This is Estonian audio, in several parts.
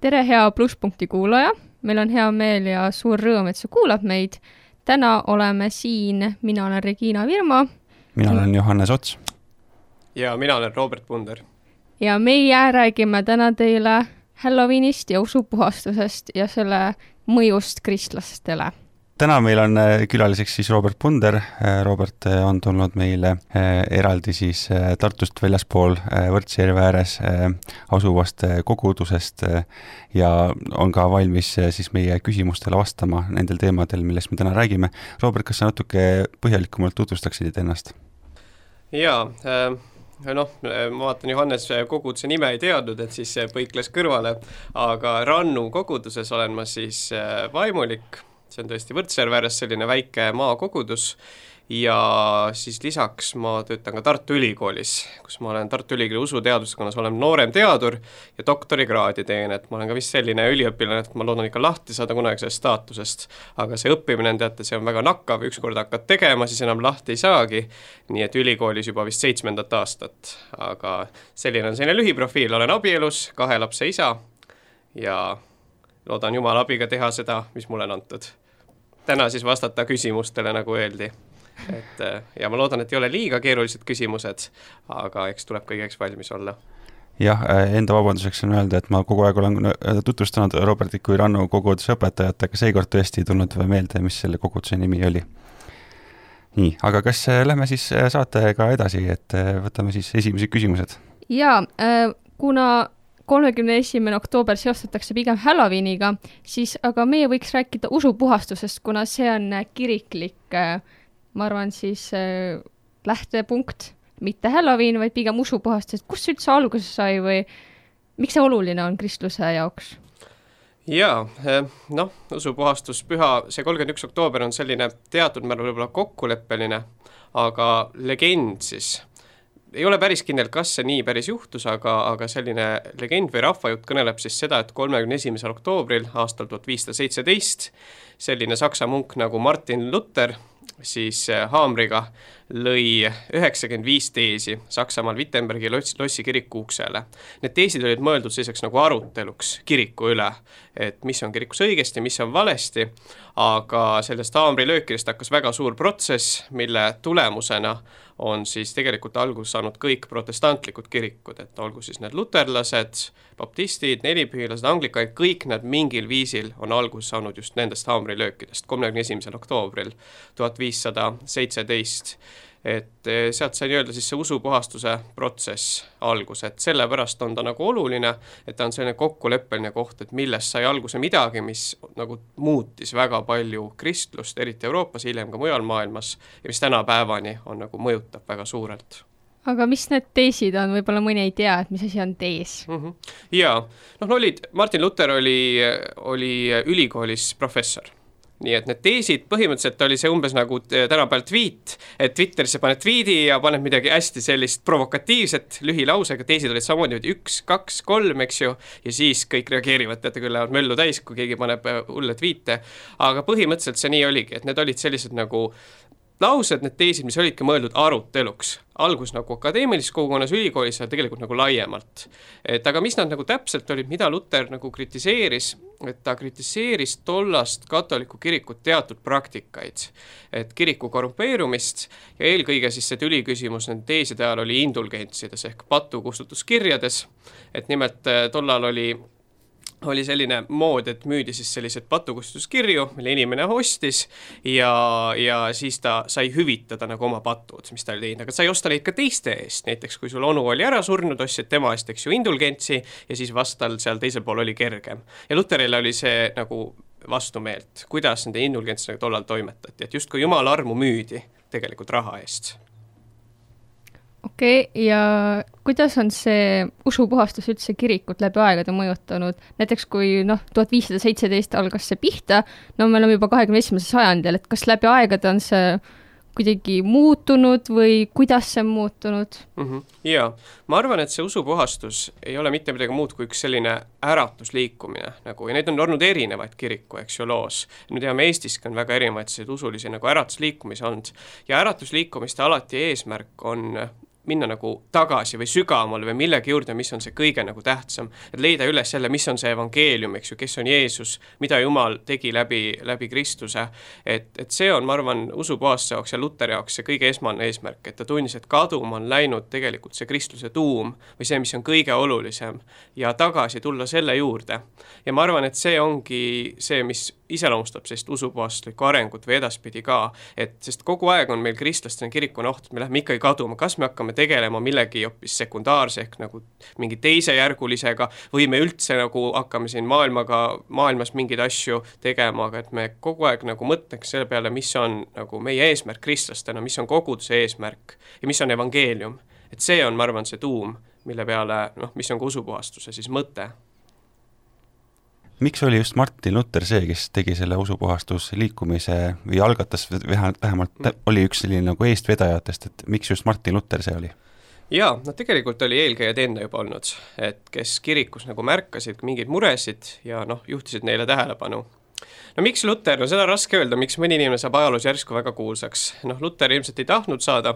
tere, hea plusspunkti kuulaja, meil on hea meel ja suur rõõm, et sa kuulad meid. täna oleme siin, mina olen Regina Virmo mina olen Johannes Ots. ja mina olen Robert Punder. Ja meie räägime täna teile Halloweenist ja usupuhastusest ja selle mõjust kristlastele täna meil on äh, külaliseks siis Robert Punder. Äh, Robert äh, on tulnud meile eraldi siis Tartust väljaspool Võrtsjärve ääres asuvast kogudusest ja on ka valmis siis meie küsimustele vastama nendel teemadel, millest me täna räägime. Robert, kas sa natuke põhjalikumalt tutvustaksid ennast? jaa äh noh, ma vaatan, Johannes koguduse nime ei teadnud, et siis põikles kõrvale, aga Rannu koguduses olen ma siis vaimulik. See on tõesti Võrtsjärve ääres selline väike maakogudus ja siis lisaks ma töötan ka Tartu Ülikoolis, kus ma olen Tartu Ülikooli usuteaduskonnas, olen noorem teadur ja doktorikraadi teen, et ma olen ka vist selline üliõpilane, et ma loodan ikka lahti saada kunagi sellest staatusest. aga see õppimine, teate, see on väga nakkav, ükskord hakkad tegema, siis enam lahti ei saagi, nii et ülikoolis juba vist seitsmendat aastat, aga selline on selline lühiprofiil, olen abielus, kahe lapse isa ja loodan Jumala abiga teha seda, mis mulle on antud. täna siis vastata küsimustele, nagu öeldi. Et äh, ja ma loodan, et ei ole liiga keerulised küsimused, aga eks tuleb kõigeks valmis olla jah, äh, enda vabanduseks on öelda, et ma kogu aeg olen äh, tutvustanud Robertit kui Rannu koguduse õpetajat, aga seekord tõesti ei tulnud meelde, mis selle koguduse nimi oli. nii, aga kas lähme siis saatega edasi, et võtame siis esimesed küsimused? jaa, kuna kolmekümne esimene oktoober seostatakse pigem Halloweeniga, siis aga meie võiks rääkida usupuhastusest, kuna see on kiriklik, äh, ma arvan siis äh, lähtepunkt, mitte Halloween, vaid pigem usupuhastus, et kust see üldse alguse sai või miks see oluline on kristluse jaoks? jaa, äh, noh, usupuhastuspüha, see kolmkümmend üks oktoober on selline teatud määral võib-olla kokkuleppeline, aga legend siis ei ole päris kindel, kas see nii päris juhtus, aga, aga selline legend või rahvajutt kõneleb siis seda, et kolmekümne esimesel oktoobril aastal tuhat viissada seitseteist selline saksa munk nagu Martin Luther siis äh, haamriga lõi üheksakümmend viis teesi Saksamaal Wittenbergi loss, lossi kiriku uksele. Need teesid olid mõeldud selliseks nagu aruteluks kiriku üle, et mis on kirikus õigesti, mis on valesti, aga sellest haamrilöökidest hakkas väga suur protsess, mille tulemusena on siis tegelikult alguse saanud kõik protestantlikud kirikud, et olgu siis need luterlased, baptistid, nelipühilased, anglikanid, kõik nad mingil viisil on alguse saanud just nendest haamrilöökidest, kolmekümne esimesel oktoobril tuhat viissada seitseteist et eh, sealt sai nii-öelda siis see usupuhastuse protsess alguse, et sellepärast on ta nagu oluline, et ta on selline kokkuleppeline koht, et millest sai alguse midagi, mis nagu muutis väga palju kristlust, eriti Euroopas, hiljem ka mujal maailmas, ja mis tänapäevani on nagu, mõjutab väga suurelt aga mis need teesid on, võib-olla mõni ei tea, et mis asi on tees mm? -hmm. jaa, noh, olid, Martin Luther oli, oli ülikoolis professor nii et need teesid, põhimõtteliselt oli see umbes nagu eh, tänapäeval tweet, et Twitterisse paned tweet'i ja paned midagi hästi sellist provokatiivset lühilausega, teesid olid samamoodi üks, kaks, kolm, eks ju, ja siis kõik reageerivad, teate küll, lähevad möllu täis, kui keegi paneb eh, hulle tweet'e, aga põhimõtteliselt see nii oligi, et need olid sellised nagu laused, need teesid, mis olidki mõeldud aruteluks, algus nagu akadeemilises kogukonnas ülikoolis, aga tegelikult nagu laiemalt. et aga mis nad nagu täpselt olid, mida Luter nagu kritiseeris, et ta kritiseeris tollast katoliku kirikut teatud praktikaid, et kiriku korrumpeerumist ja eelkõige siis see tüliküsimus nende teeside ajal oli indulgentsides ehk patukustutuskirjades, et nimelt eh, tollal oli oli selline mood, et müüdi siis selliseid patukustuskirju, mille inimene ostis ja, ja siis ta sai hüvitada nagu oma patud, mis ta oli teinud, aga sai osta neid ka teiste eest, näiteks kui sul onu oli ära surnud, ostsid tema eest, eks ju, indulgentsi ja siis vastal seal teisel pool oli kergem. ja Luterile oli see nagu vastumeelt, kuidas nende indulgentsidega tollal toimetati, et justkui jumala armu müüdi tegelikult raha eest okei okay,, ja kuidas on see usupuhastus üldse kirikut läbi aegade mõjutanud, näiteks kui noh, tuhat viissada seitseteist algas see pihta, no me oleme juba kahekümne esimesel sajandil, et kas läbi aegade on see kuidagi muutunud või kuidas see on muutunud mm? -hmm. jaa, ma arvan, et see usupuhastus ei ole mitte midagi muud kui üks selline äratusliikumine nagu ja neid on olnud erinevaid kiriku, eks ju, loos. me teame, Eestiski on väga erinevaid selliseid usulisi nagu äratusliikumisi olnud ja äratusliikumiste alati eesmärk on minna nagu tagasi või sügavamale või millegi juurde, mis on see kõige nagu tähtsam. et leida üles jälle, mis on see evangeelium, eks ju, kes on Jeesus, mida Jumal tegi läbi, läbi Kristuse. et, et see on, ma arvan, usupuhastuse jaoks ja Luteri jaoks see kõige esmane eesmärk, et ta tundis, et kaduma on läinud tegelikult see Kristuse tuum või see, mis on kõige olulisem ja tagasi tulla selle juurde. ja ma arvan, et see ongi see, mis iseloomustab sellist usupuhastuslikku arengut või edaspidi ka, et sest kogu aeg on meil kristlastena kirikuna oht, et me läheme ikkagi kaduma, kas me hakkame tegelema millegi hoopis sekundaarse ehk nagu mingi teisejärgulisega või me üldse nagu hakkame siin maailmaga, maailmas mingeid asju tegema, aga et me kogu aeg nagu mõtleks selle peale, mis on nagu meie eesmärk kristlastena, mis on koguduse eesmärk ja mis on evangeelium. et see on, ma arvan, see tuum, mille peale noh, mis on ka usupuhastuse siis mõte miks oli just Martin Luther see, kes tegi selle usupuhastusliikumise või algatas vähemalt, vähemalt oli üks selline nagu eestvedajatest, et miks just Martin Luther see oli? jaa, no tegelikult oli eelkäijad enne juba olnud, et kes kirikus nagu märkasid mingeid muresid ja noh, juhtisid neile tähelepanu no miks Luter, no seda on raske öelda, miks mõni inimene saab ajaloos järsku väga kuulsaks, noh, Luter ilmselt ei tahtnud saada,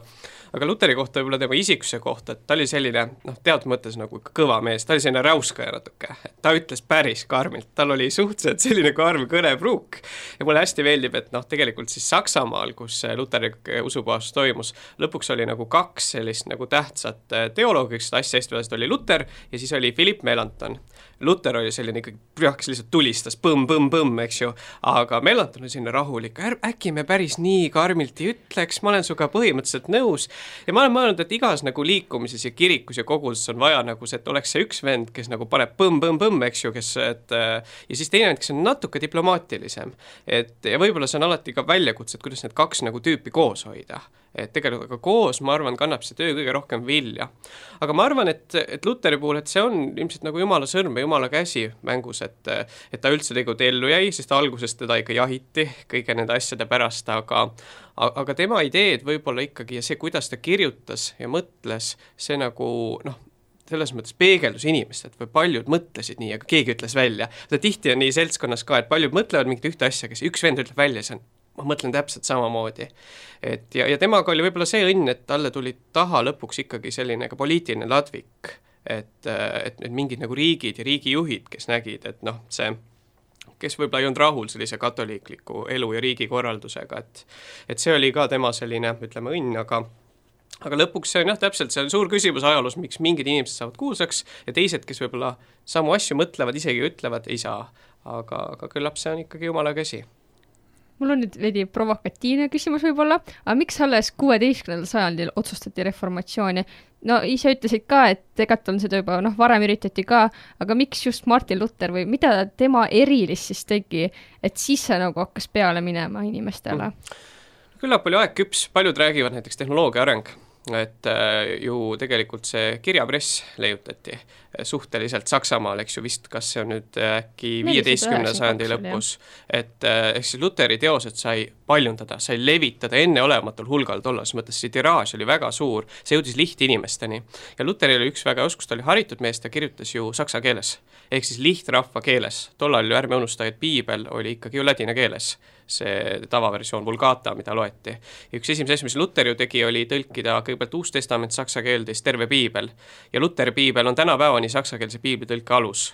aga Luteri kohta võib-olla tema isiksuse kohta, et ta oli selline noh, teatud mõttes nagu kõva mees, ta oli selline räuskaja natuke, ta ütles päris karmilt, tal oli suhteliselt selline karm kõnepruuk. Ja mulle hästi meeldib, et noh, tegelikult siis Saksamaal, kus Luteri usupuhastus toimus, lõpuks oli nagu kaks sellist nagu tähtsat teoloogi, kes seda asja. Hästi vedas, oli Luter ja siis oli Philipp Melanchthon Luter oli selline ikkagi pühaks, lihtsalt tulistas põmm-põmm-põmm, eks ju, aga Melanchthon oli selline rahulik, äkki me päris nii karmilt ei ütleks, ma olen sinuga põhimõtteliselt nõus. ja ma olen mõelnud, et igas nagu liikumises ja kirikus ja koguduses on vaja nagu see, et oleks see üks vend, kes nagu paneb põmm-põmm-põmm, eks ju, kes, et ja siis teine vend, kes on natuke diplomaatilisem. et ja võib-olla see on alati ka väljakutse, et kuidas need kaks nagu tüüpi koos hoida et tegelikult aga koos, ma arvan, kannab see töö kõige rohkem vilja. aga ma arvan, et, et Luteri puhul, et see on ilmselt nagu jumala sõrm ja jumala käsi mängus, et et ta üldse tegelikult ellu jäi, sest alguses teda ikka jahiti kõige nende asjade pärast, aga aga tema ideed võib-olla ikkagi ja see, kuidas ta kirjutas ja mõtles, see nagu noh, selles mõttes peegeldus inimestelt või paljud mõtlesid nii, aga keegi ütles välja. tihti on nii seltskonnas ka, et paljud mõtlevad mingit ühte asja, kes üks vend ütleb välja, see on ma mõtlen täpselt samamoodi. et ja, ja temaga oli võib-olla see õnn, et talle tuli taha lõpuks ikkagi selline ka poliitiline ladvik, et, et need mingid nagu riigid ja riigijuhid, kes nägid, et noh, see kes võib-olla ei olnud rahul sellise katoliikliku elu ja riigikorraldusega, et et see oli ka tema selline, ütleme, õnn, aga aga lõpuks see on jah, täpselt, see on suur küsimus ajaloos, miks mingid inimesed saavad kuulsaks ja teised, kes võib-olla samu asju mõtlevad, isegi ütlevad, ei saa. aga, aga küllap see on ikkagi jumala käsi mul on nüüd veidi provokatiivne küsimus võib-olla, aga miks alles kuueteistkümnendal sajandil otsustati reformatsiooni? no ise ütlesid ka, et tegelikult on seda juba noh, varem üritati ka, aga miks just Martin Luther või mida tema erilist siis tegi, et siis see nagu hakkas peale minema inimestele mm.? küllap oli aeg küps, paljud räägivad näiteks tehnoloogia areng et äh, ju tegelikult see kirjapress leiutati äh, suhteliselt Saksamaal, eks ju, vist kas see on nüüd äh, äkki viieteistkümnenda sajandi lõpus, et ehk siis Luteri teosed sai paljundada, sai levitada enneolematul hulgal tolles mõttes, see tiraaž oli väga suur, see jõudis lihtinimesteni. ja Luteril oli üks väga oskus, ta oli haritud mees, ta kirjutas ju saksa keeles, ehk siis lihtrahva keeles, tollal ju ärme unusta, et piibel oli ikkagi ju ladina keeles see tavaversioon Vulgata, mida loeti. ja üks esimesi asju, mis Luter ju tegi, oli tõlkida kõigepealt Uus Testament saksa keelde, siis terve piibel. ja Luteri piibel on tänapäevani saksakeelse piiblitõlke alus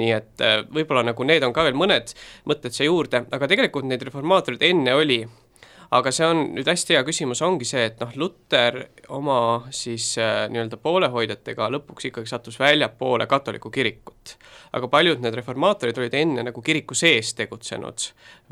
nii et äh, võib-olla nagu need on ka veel mõned mõtted siia juurde, aga tegelikult neid reformaatoreid enne oli aga see on nüüd hästi hea küsimus, ongi see, et noh, Luter oma siis äh, nii-öelda poolehoidjatega lõpuks ikkagi sattus väljapoole katoliku kirikut. aga paljud need reformaatorid olid enne nagu kiriku sees tegutsenud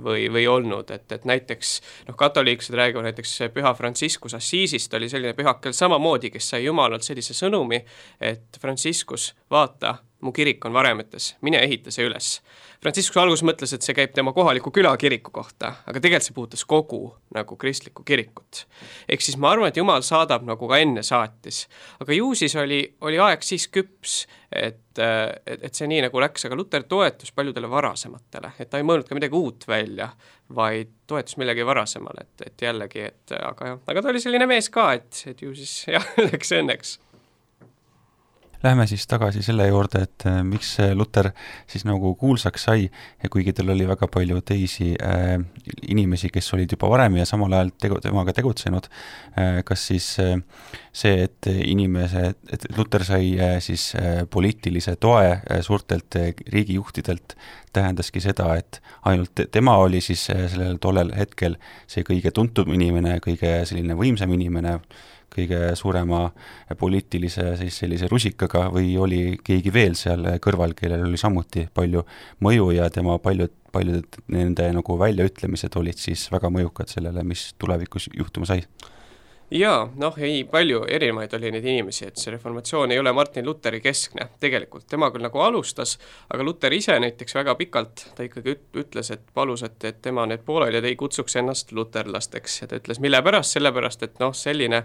või, või olnud, et, et näiteks noh, katoliiklased räägivad näiteks püha Franciscus Assisist oli selline pühakel samamoodi, kes sai Jumalalt sellise sõnumi, et Franciscus, vaata, mu kirik on varemetes, mine ehita see üles. Franciscus alguses mõtles, et see käib tema kohaliku küla kiriku kohta, aga tegelikult see puudutas kogu nagu kristlikku kirikut. ehk siis ma arvan, et Jumal saadab nagu ka enne saatis. aga ju siis oli, oli aeg siis küps, et, et, et see nii nagu läks, aga Luter toetus paljudele varasematele, et ta ei mõelnud ka midagi uut välja, vaid toetus millegi varasemale, et, et jällegi, et aga jah, aga ta oli selline mees ka, et, et ju siis jah, läks õnneks Lähme siis tagasi selle juurde, et äh, miks Luter siis nagu kuulsaks sai kuigi tal oli väga palju teisi äh, inimesi, kes olid juba varem ja samal ajal tegu-, temaga tegutsenud äh,, kas siis äh, see, et inimesed, et Luter sai äh, siis äh, poliitilise toe äh, suurtelt äh, riigijuhtidelt, tähendaski seda, et ainult tema oli siis äh, sellel tollel hetkel see kõige tuntum inimene, kõige selline võimsam inimene, kõige suurema poliitilise siis sellise rusikaga või oli keegi veel seal kõrval, kellel oli samuti palju mõju ja tema paljud, paljud nende nagu väljaütlemised olid siis väga mõjukad sellele, mis tulevikus juhtuma sai? jaa, noh ei, palju erinevaid oli neid inimesi, et see reformatsioon ei ole Martin Luteri keskne tegelikult, tema küll nagu alustas, aga Luter ise näiteks väga pikalt, ta ikkagi üt-, ütles, et palus, et, et tema need poolelijad ei kutsuks ennast luterlasteks ja ta ütles, mille pärast, sellepärast et noh, selline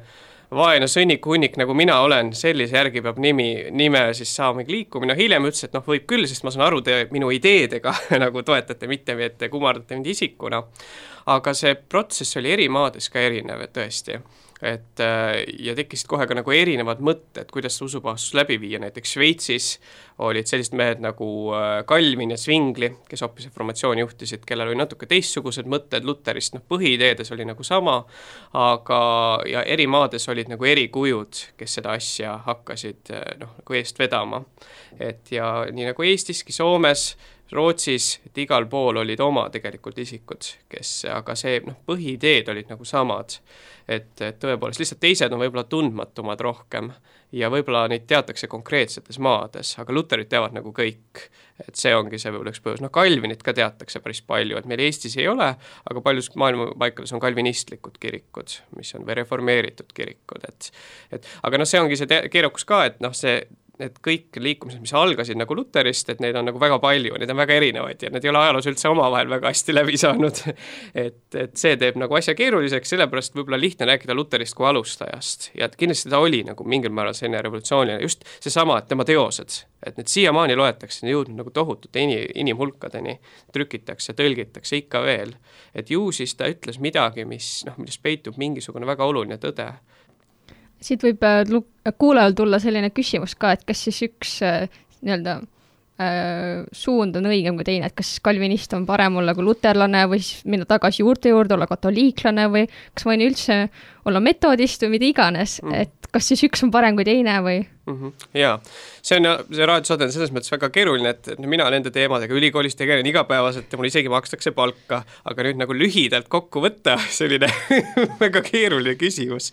vaene sõnnikuhunnik, nagu mina olen, sellise järgi peab nimi, nime siis saamegi liikumine, hiljem ütles, et noh, võib küll, sest ma saan aru, te minu ideedega nagu toetate, mitte et te kummardate mind isikuna. aga see protsess oli eri maades ka erinev, et tõesti et äh, ja tekkisid kohe ka nagu erinevad mõtted, kuidas seda usupuhastust läbi viia, näiteks Šveitsis olid sellised mehed nagu äh, ja Zwingli, kes hoopis reformatsiooni juhtisid, kellel oli natuke teistsugused mõtted Luterist, noh põhiideedes oli nagu sama, aga ja eri maades olid nagu erikujud, kes seda asja hakkasid äh, noh, nagu eest vedama. et ja nii nagu Eestiski, Soomes, Rootsis, et igal pool olid oma tegelikult isikud, kes, aga see noh, põhiideed olid nagu samad. et, et tõepoolest, lihtsalt teised on võib-olla tundmatumad rohkem ja võib-olla neid teatakse konkreetsetes maades, aga luterit teavad nagu kõik. et see ongi see võib-olla üks põhjus, noh Calvinit ka teatakse päris palju, et meil Eestis ei ole, aga paljus maailma paikades on kalvinistlikud kirikud, mis on, või reformeeritud kirikud, et et aga noh, see ongi see keerukus ka, et noh, see need kõik liikumised, mis algasid nagu Luterist, et neid on nagu väga palju, neid on väga erinevaid ja need ei ole ajaloos üldse omavahel väga hästi läbi saanud. Et, et see teeb nagu asja keeruliseks, sellepärast võib-olla lihtne rääkida Luterist kui alustajast. Ja kindlasti ta oli nagu mingil määral selline revolutsiooniline, just seesama, et tema teosed, et need siiamaani loetakse, jõudnud nagu tohutute ini-, inimhulkadeni, trükitakse, tõlgitakse ikka veel. et ju siis ta ütles midagi, mis noh, milles peitub mingisugune väga oluline tõde siit võib äh, kuulajal tulla selline küsimus ka, et kas siis üks äh, nii-öelda suund on õigem kui teine, et kas kalvinist on parem olla kui luterlane või siis minna tagasi juurte juurde, olla katoliiklane või kas ma võin üldse olla metodist või mida iganes mm., et kas siis üks on parem kui teine või mm? -hmm. jaa, see on, see raadiosaade on selles mõttes väga keeruline, et no mina nende teemadega ülikoolis tegelen igapäevaselt ja mulle isegi makstakse palka, aga nüüd nagu lühidalt kokku võtta, selline väga keeruline küsimus.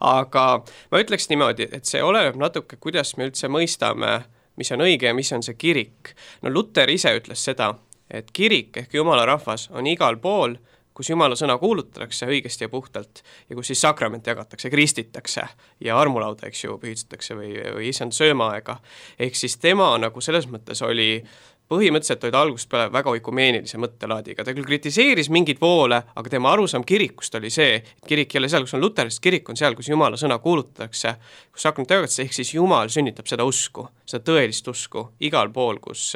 aga ma ütleks niimoodi, et see oleneb natuke, kuidas me üldse mõistame mis on õige ja mis on see kirik. no Luter ise ütles seda, et kirik ehk jumala rahvas on igal pool, kus jumala sõna kuulutatakse õigesti ja puhtalt ja kus siis sakramente jagatakse, kristitakse ja armulauda, eks ju, pühitsetakse või, või issand söömaaega. ehk siis tema nagu selles mõttes oli põhimõtteliselt olid algusest peale väga oikumeenilise mõttelaadiga, ta küll kritiseeris mingeid voole, aga tema arusaam kirikust oli see, et kirik ei ole seal, kus on luterlast, kirik on seal, kus jumala sõna kuulutatakse, kus sakrament jagatakse, ehk siis jumal sünnitab seda usku, seda tõelist usku igal pool, kus,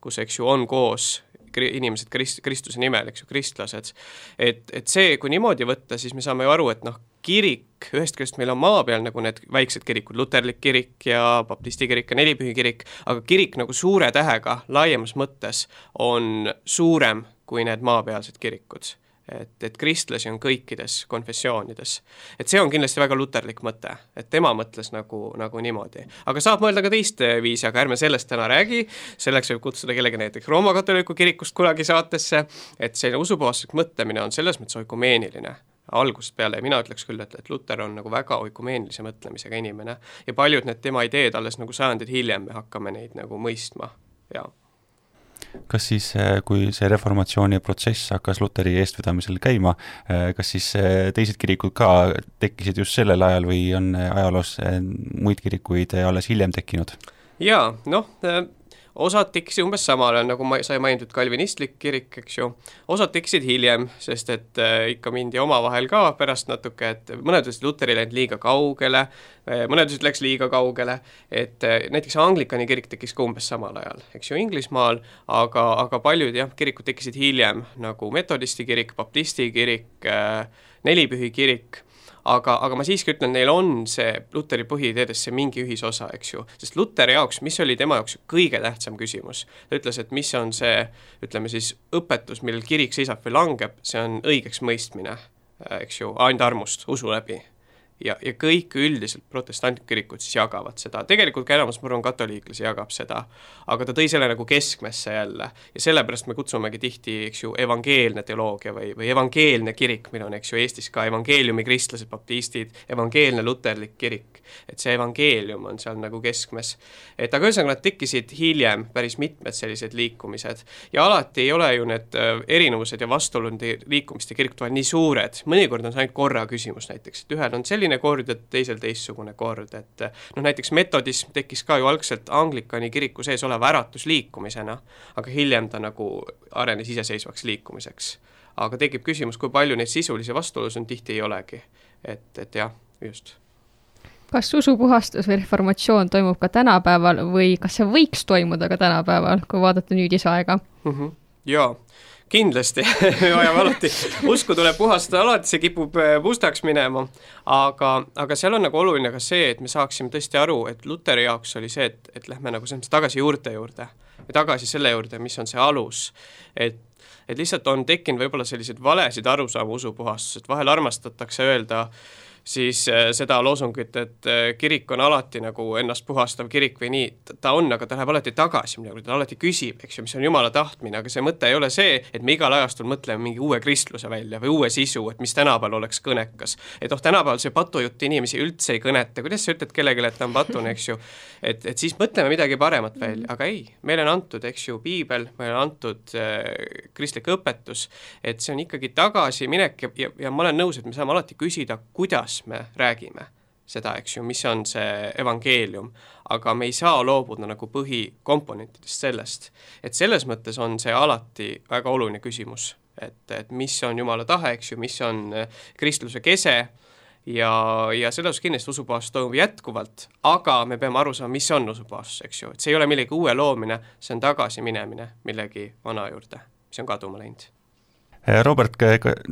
kus eks ju on koos inimesed krist-, Kristuse nimel, eks ju, kristlased. et, et see, kui niimoodi võtta, siis me saame ju aru, et noh, kirik, ühest küljest meil on maa peal nagu need väiksed kirikud, luterlik kirik ja baptisti kirik ja nelipühi kirik, aga kirik nagu suure tähega laiemas mõttes on suurem kui need maapealsed kirikud et, et kristlasi on kõikides konfessioonides. et see on kindlasti väga luterlik mõte, et tema mõtles nagu, nagu niimoodi. aga saab mõelda ka teist viisi, aga ärme sellest täna räägi, selleks võib kutsuda kellegi näiteks Rooma katoliku kirikust kunagi saatesse, et selline usupuhastuslik mõtlemine on selles mõttes oikumeeniline algusest peale ja mina ütleks küll, et, et Luter on nagu väga oikumeenilise mõtlemisega inimene ja paljud need tema ideed alles nagu sajandid hiljem me hakkame neid nagu mõistma, jaa kas siis, äh, kui see reformatsiooni protsess hakkas Luteri eestvedamisel käima, äh, kas siis äh, teised kirikud ka tekkisid just sellel ajal või on ajaloos muid kirikuid alles hiljem tekkinud? jaa, noh, osad tekkisid umbes samal ajal, nagu ma, sai mainitud kalvinistlik kirik, eks ju, osad tekkisid hiljem, sest et äh, ikka mindi omavahel ka pärast natuke, et mõned ütlesid, Luter ei läinud liiga kaugele äh,, mõned ütlesid, läks liiga kaugele, et äh, näiteks anglikani kirik tekkis ka umbes samal ajal, eks ju, Inglismaal, aga, aga paljud jah, kirikud tekkisid hiljem, nagu metodisti kirik, baptisti kirik äh,, nelipühi kirik aga, aga ma siiski ütlen, neil on see Luteri põhiideedesse mingi ühisosa, eks ju, sest Luteri jaoks, mis oli tema jaoks kõige tähtsam küsimus, ta ütles, et mis on see, ütleme siis, õpetus, millel kirik seisab või langeb, see on õigeks mõistmine, eks ju, ainult armust, usu läbi ja, ja kõik üldiselt protestantkirikud siis jagavad seda, tegelikult ka enamus, ma arvan, katoliiklasi jagab seda, aga ta tõi selle nagu keskmesse jälle. Ja sellepärast me kutsumegi tihti, eks ju, evangeelne teoloogia või, või evangeelne kirik, meil on, eks ju, Eestis ka. Evangeeliumi kristlased, baptistid, evangeelne luterlik kirik, et see evangeelium on seal nagu keskmes. et aga ühesõnaga, nad tekkisid hiljem, päris mitmed sellised liikumised. Ja alati ei ole ju need äh, erinevused ja vastuolud liikumiste kirikute vahel nii suured, mõnikord on see ainult korra küsimus näiteks, et ühel on selline selline kord ja teisel teistsugune kord, et noh, näiteks metodism tekkis ka ju algselt Anglikani kiriku sees oleva äratusliikumisena, aga hiljem ta nagu arenes iseseisvaks liikumiseks. aga tekib küsimus, kui palju neid sisulisi vastuolusid on, tihti ei olegi. et, et jah, just kas usupuhastus või reformatsioon toimub ka tänapäeval või kas see võiks toimuda ka tänapäeval, kui vaadata nüüdisaega mm? -hmm. jaa, kindlasti. Me vajame alati, usku tuleb puhastada, alati see kipub äh, mustaks minema, aga, aga seal on nagu oluline ka see, et me saaksime tõesti aru, et Luteri jaoks oli see, et, et lähme nagu selles mõttes tagasi juurte juurde. Või tagasi selle juurde, mis on see alus, et et lihtsalt on tekkinud võib-olla selliseid valesid arusaamu usupuhastusest, vahel armastatakse öelda äh, siis äh, seda loosungit, et äh, kirik on alati nagu ennast puhastav kirik või nii, ta on, aga ta läheb alati tagasi midagi, ta alati küsib, eks ju, mis on Jumala tahtmine, aga see mõte ei ole see, et me igal ajastul mõtleme mingi uue kristluse välja või uue sisu, et mis tänapäeval oleks kõnekas. et noh, tänapäeval see patujutt inimesi üldse ei kõneta, kuidas sa ütled kellelegi, et ta on patune, eks ju, et, et siis mõtleme midagi paremat välja, aga ei, meile on antud, eks ju, piibel, meile on antud äh, kristlik õpetus, et see on ikkagi tagasiminek ja, ja, ja ma olen nõus, et me saame alati küsida, kuidas kuidas me räägime. Seda, eks ju, mis on see evangeelium, aga me ei saa loobuda nagu põhikomponentidest sellest. et selles mõttes on see alati väga oluline küsimus, et, et mis on Jumala tahe, eks ju, mis on eh, kristluse kese. Ja, ja selles osas kindlasti usupuhastus toimub jätkuvalt, aga me peame aru saama, mis on usupuhastus, eks ju, et see ei ole millegi uue loomine, see on tagasiminemine millegi vana juurde, mis on kaduma läinud Robert,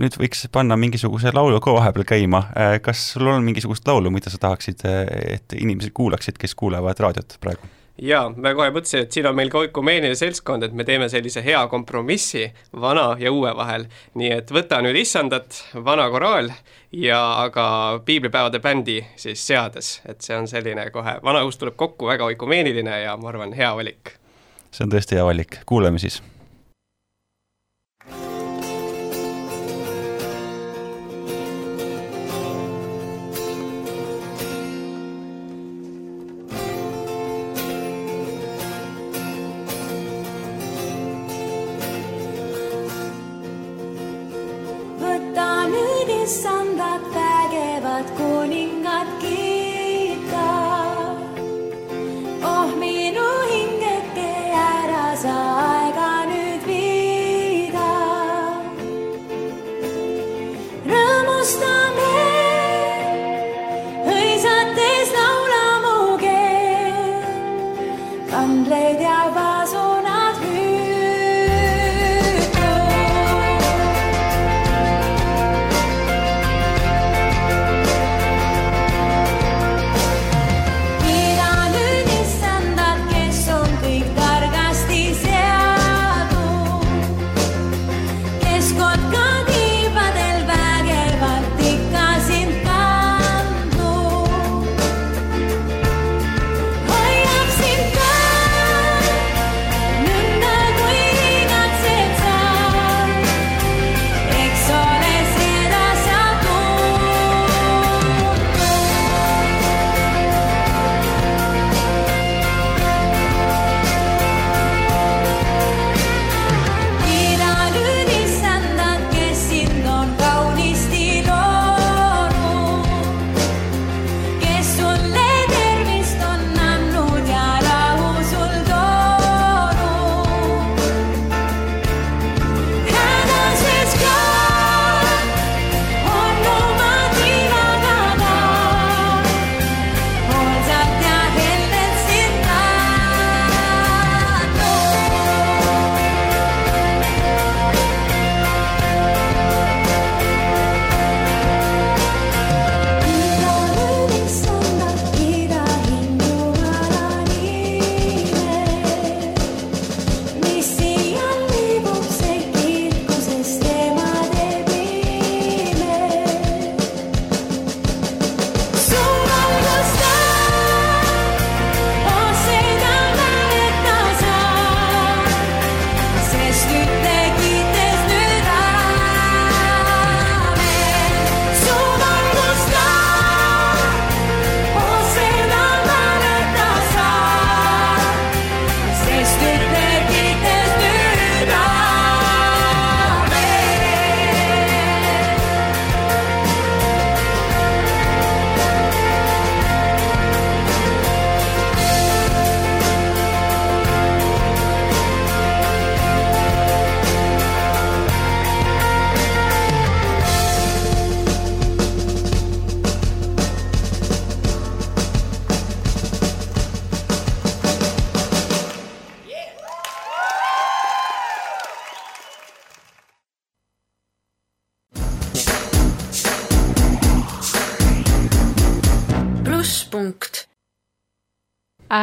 nüüd võiks panna mingisuguse laulu ka vahepeal käima. Eh, kas sul on mingisugust laulu, mida sa tahaksid, eh, et inimesed kuulaksid, kes kuulavad raadiot praegu? jaa, ma kohe mõtlesin, et siin on meil ka ökumeeniline seltskond, et me teeme sellise hea kompromissi vana ja uue vahel. nii et võta nüüd issandat, vana koraal ja aga piiblipäevade bändi siis seades, et see on selline kohe, vana uus tuleb kokku, väga ökumeeniline ja ma arvan, hea valik. see on tõesti hea valik, kuulame siis issandad vägevad kuningad kiita. oh minu hinge, tee ära sa aega nüüd viida. rõõmustame, hõisates laula mu keel, kandleid ja vasu.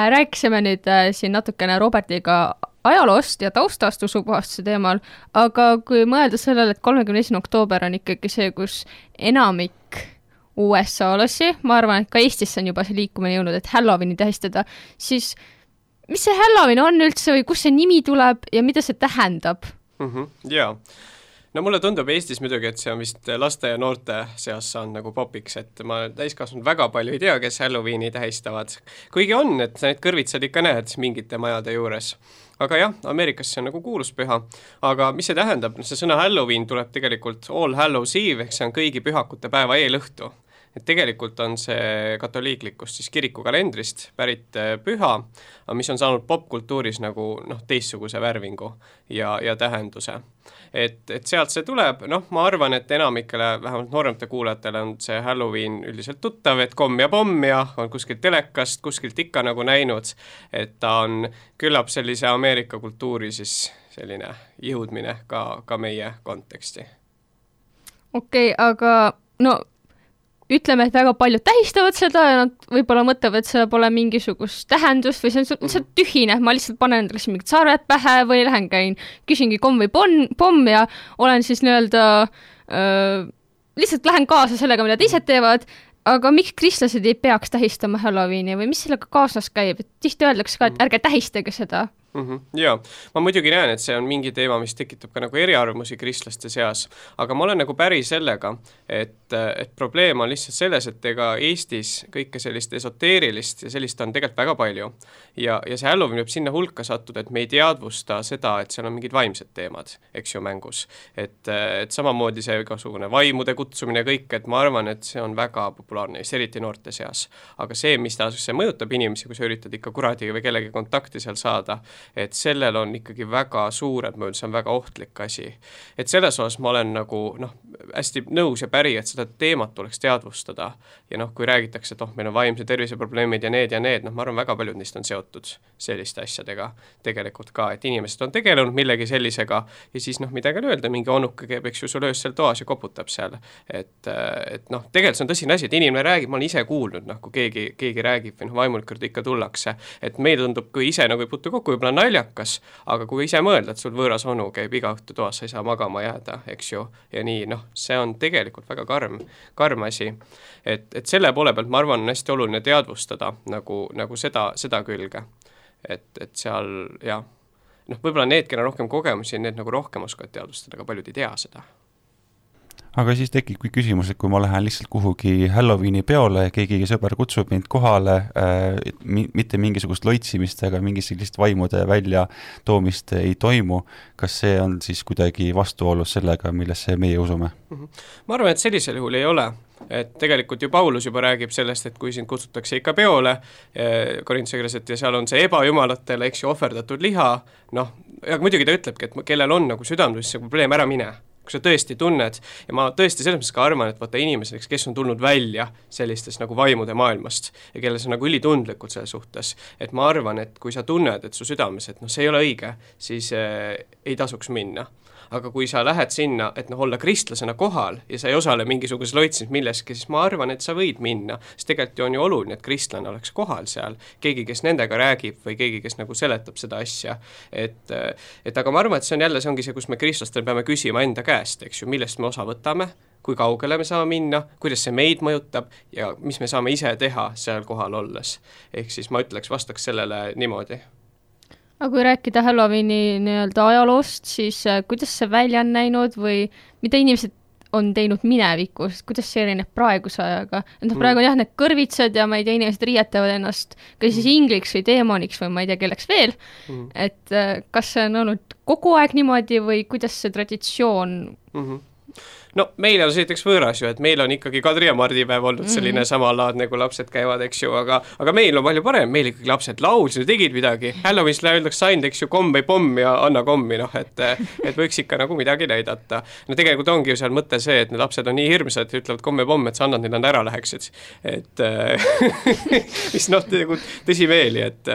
Rääkisime nüüd äh, siin natukene Robertiga ajaloost ja taustast usupuhastuse teemal, aga kui mõelda sellele, et kolmekümne esimene oktoober on ikkagi see, kus enamik USA-lasi, ma arvan, et ka Eestisse on juba see liikumine jõudnud, et Halloweeni tähistada, siis mis see Halloween on üldse või kust see nimi tuleb ja mida see tähendab mm? -hmm, jaa no mulle tundub Eestis muidugi, et see on vist laste ja noorte seas saanud nagu popiks, et ma täiskasvanud väga palju ei tea, kes Halloweeni tähistavad. kuigi on, et need kõrvitsad ikka näed mingite majade juures. aga jah, Ameerikas see on nagu kuulus püha. aga mis see tähendab, see sõna Halloween tuleb tegelikult All Hallows Eve, ehk see on kõigi pühakute päeva eelõhtu et tegelikult on see katoliiklikust siis kirikukalendrist pärit äh, püha, mis on saanud popkultuuris nagu noh, teistsuguse värvingu ja, ja tähenduse. et, et sealt see tuleb, noh, ma arvan, et enamikele, vähemalt nooremate kuulajatele on see Halloween üldiselt tuttav, et komm ja pomm ja on kuskilt telekast, kuskilt ikka nagu näinud, et ta on küllap sellise Ameerika kultuuri siis selline jõudmine ka, ka meie konteksti. okei okay,, aga no ütleme, et väga paljud tähistavad seda ja nad võib-olla mõtlevad, et sellel pole mingisugust tähendust või see on lihtsalt mhm. tühine, ma lihtsalt panen endale mingid sarved pähe või lähen käin, küsingi komm või pomm, pomm ja olen siis nii-öelda lihtsalt lähen kaasa sellega, mida teised teevad, aga miks kristlased ei peaks tähistama Halloweeni või mis sellega kaasas käib, et tihti öeldakse ka, et ärge tähistage seda mm. -hmm. jaa, ma muidugi näen, et see on mingi teema, mis tekitab ka nagu eriarvamusi kristlaste seas, aga ma olen nagu päri sellega, et, et probleem on lihtsalt selles, et ega Eestis kõike sellist esoteerilist ja sellist on tegelikult väga palju. ja, ja see Halloween võib sinna hulka sattuda, et me ei teadvusta seda, et seal on mingid vaimsed teemad, eks ju, mängus. et, et samamoodi see igasugune vaimude kutsumine ja kõik, et ma arvan, et see on väga populaarne, eriti noorte seas. aga see, mis ta, see mõjutab inimesi, kui sa üritad ikka kuradi või kellegi kontakti seal saada, et sellel on ikkagi väga suured mõjud, see on väga ohtlik asi. et selles osas ma olen nagu noh, hästi nõus ja päri, et seda teemat tuleks teadvustada ja noh, kui räägitakse, et oh, meil on vaimse tervise probleemid ja need ja need, noh, ma arvan, väga paljud neist on seotud selliste asjadega tegelikult ka, et inimesed on tegelenud millegi sellisega ja siis noh, midagi ei öelda, mingi onuke käib, eks ju, sul öösel toas ja koputab seal. et, et noh, tegelikult see on tõsine asi, et inimene räägib, ma olen ise kuulnud, noh, kui keegi, keegi räägib või noh, vaimulikult ikka tullakse, et meile tundub, kui ise nagu ei puutu kokku, võib-olla naljakas, aga kui ise mõelda, et sul võõras onu käib iga õhtu toas, sa ei saa magama jääda, eks ju, ja nii, noh, see on tegelikult väga karm, karm asi. et, et selle poole pealt ma arvan, on hästi oluline teadvustada nagu, nagu seda, seda külge. et, et seal jah, noh, võib-olla need, kellel on rohkem kogemusi, need nagu rohkem oskavad teadvustada, aga paljud ei tea seda aga siis tekibki küsimus, et kui ma lähen lihtsalt kuhugi Halloweeni peole, keegi sõber kutsub mind kohale äh,, mitte mingisugust loitsimist ega mingit sellist vaimude väljatoomist ei toimu, kas see on siis kuidagi vastuolus sellega, millesse meie usume? -hmm. ma arvan, et sellisel juhul ei ole et tegelikult ju Paulus juba räägib sellest, et kui sind kutsutakse ikka peole eh, Korintuse kirjas, et ja seal on see ebajumalatele, eks ju, ohverdatud liha, noh, aga muidugi ta ütlebki, et kellel on nagu südamelis see probleem, ära mine kui sa tõesti tunned ja ma tõesti selles mõttes ka arvan, et vaata inimesed, kes on tulnud välja sellistest nagu vaimude maailmast ja kelles on nagu ülitundlikud selle suhtes, et ma arvan, et kui sa tunned, et su südames, et noh, see ei ole õige, siis äh, ei tasuks minna aga kui sa lähed sinna, et noh, olla kristlasena kohal ja sa ei osale mingisuguses loitsis milleski, siis ma arvan, et sa võid minna, sest tegelikult ju on ju oluline, et kristlane oleks kohal seal, keegi, kes nendega räägib või keegi, kes nagu seletab seda asja, et et aga ma arvan, et see on jälle, see ongi see, kus me kristlastena peame küsima enda käest, eks ju, millest me osa võtame, kui kaugele me saame minna, kuidas see meid mõjutab ja mis me saame ise teha seal kohal olles. ehk siis ma ütleks, vastaks sellele niimoodi aga kui rääkida Halloweeni nii-öelda ajaloost, siis äh, kuidas see välja on näinud või mida inimesed on teinud minevikus, kuidas see erineb praeguse ajaga, et noh, praegu on jah, need kõrvitsad ja ma ei tea, inimesed riietavad ennast kas siis mm. ingliks või teemoniks või ma ei tea, kelleks veel. Mm., et äh, kas see on olnud kogu aeg niimoodi või kuidas see traditsioon mm -hmm no meile on see näiteks võõras ju, et meil on ikkagi Kadri ja Mardi päev olnud selline mm -hmm. samalaadne, kui lapsed käivad, eks ju, aga aga meil on palju parem, meil ikkagi lapsed laulsid ja tegid midagi, Halloween'is öeldakse ainult, eks ju, komm või pomm ja anna kommi, noh et et võiks ikka nagu midagi näidata. no tegelikult ongi ju seal mõte see, et need lapsed on nii hirmsad, ütlevad komm ja pomm, et sa annad neile, nad ära läheksid. et mis noh, nagu tõsimeeli, et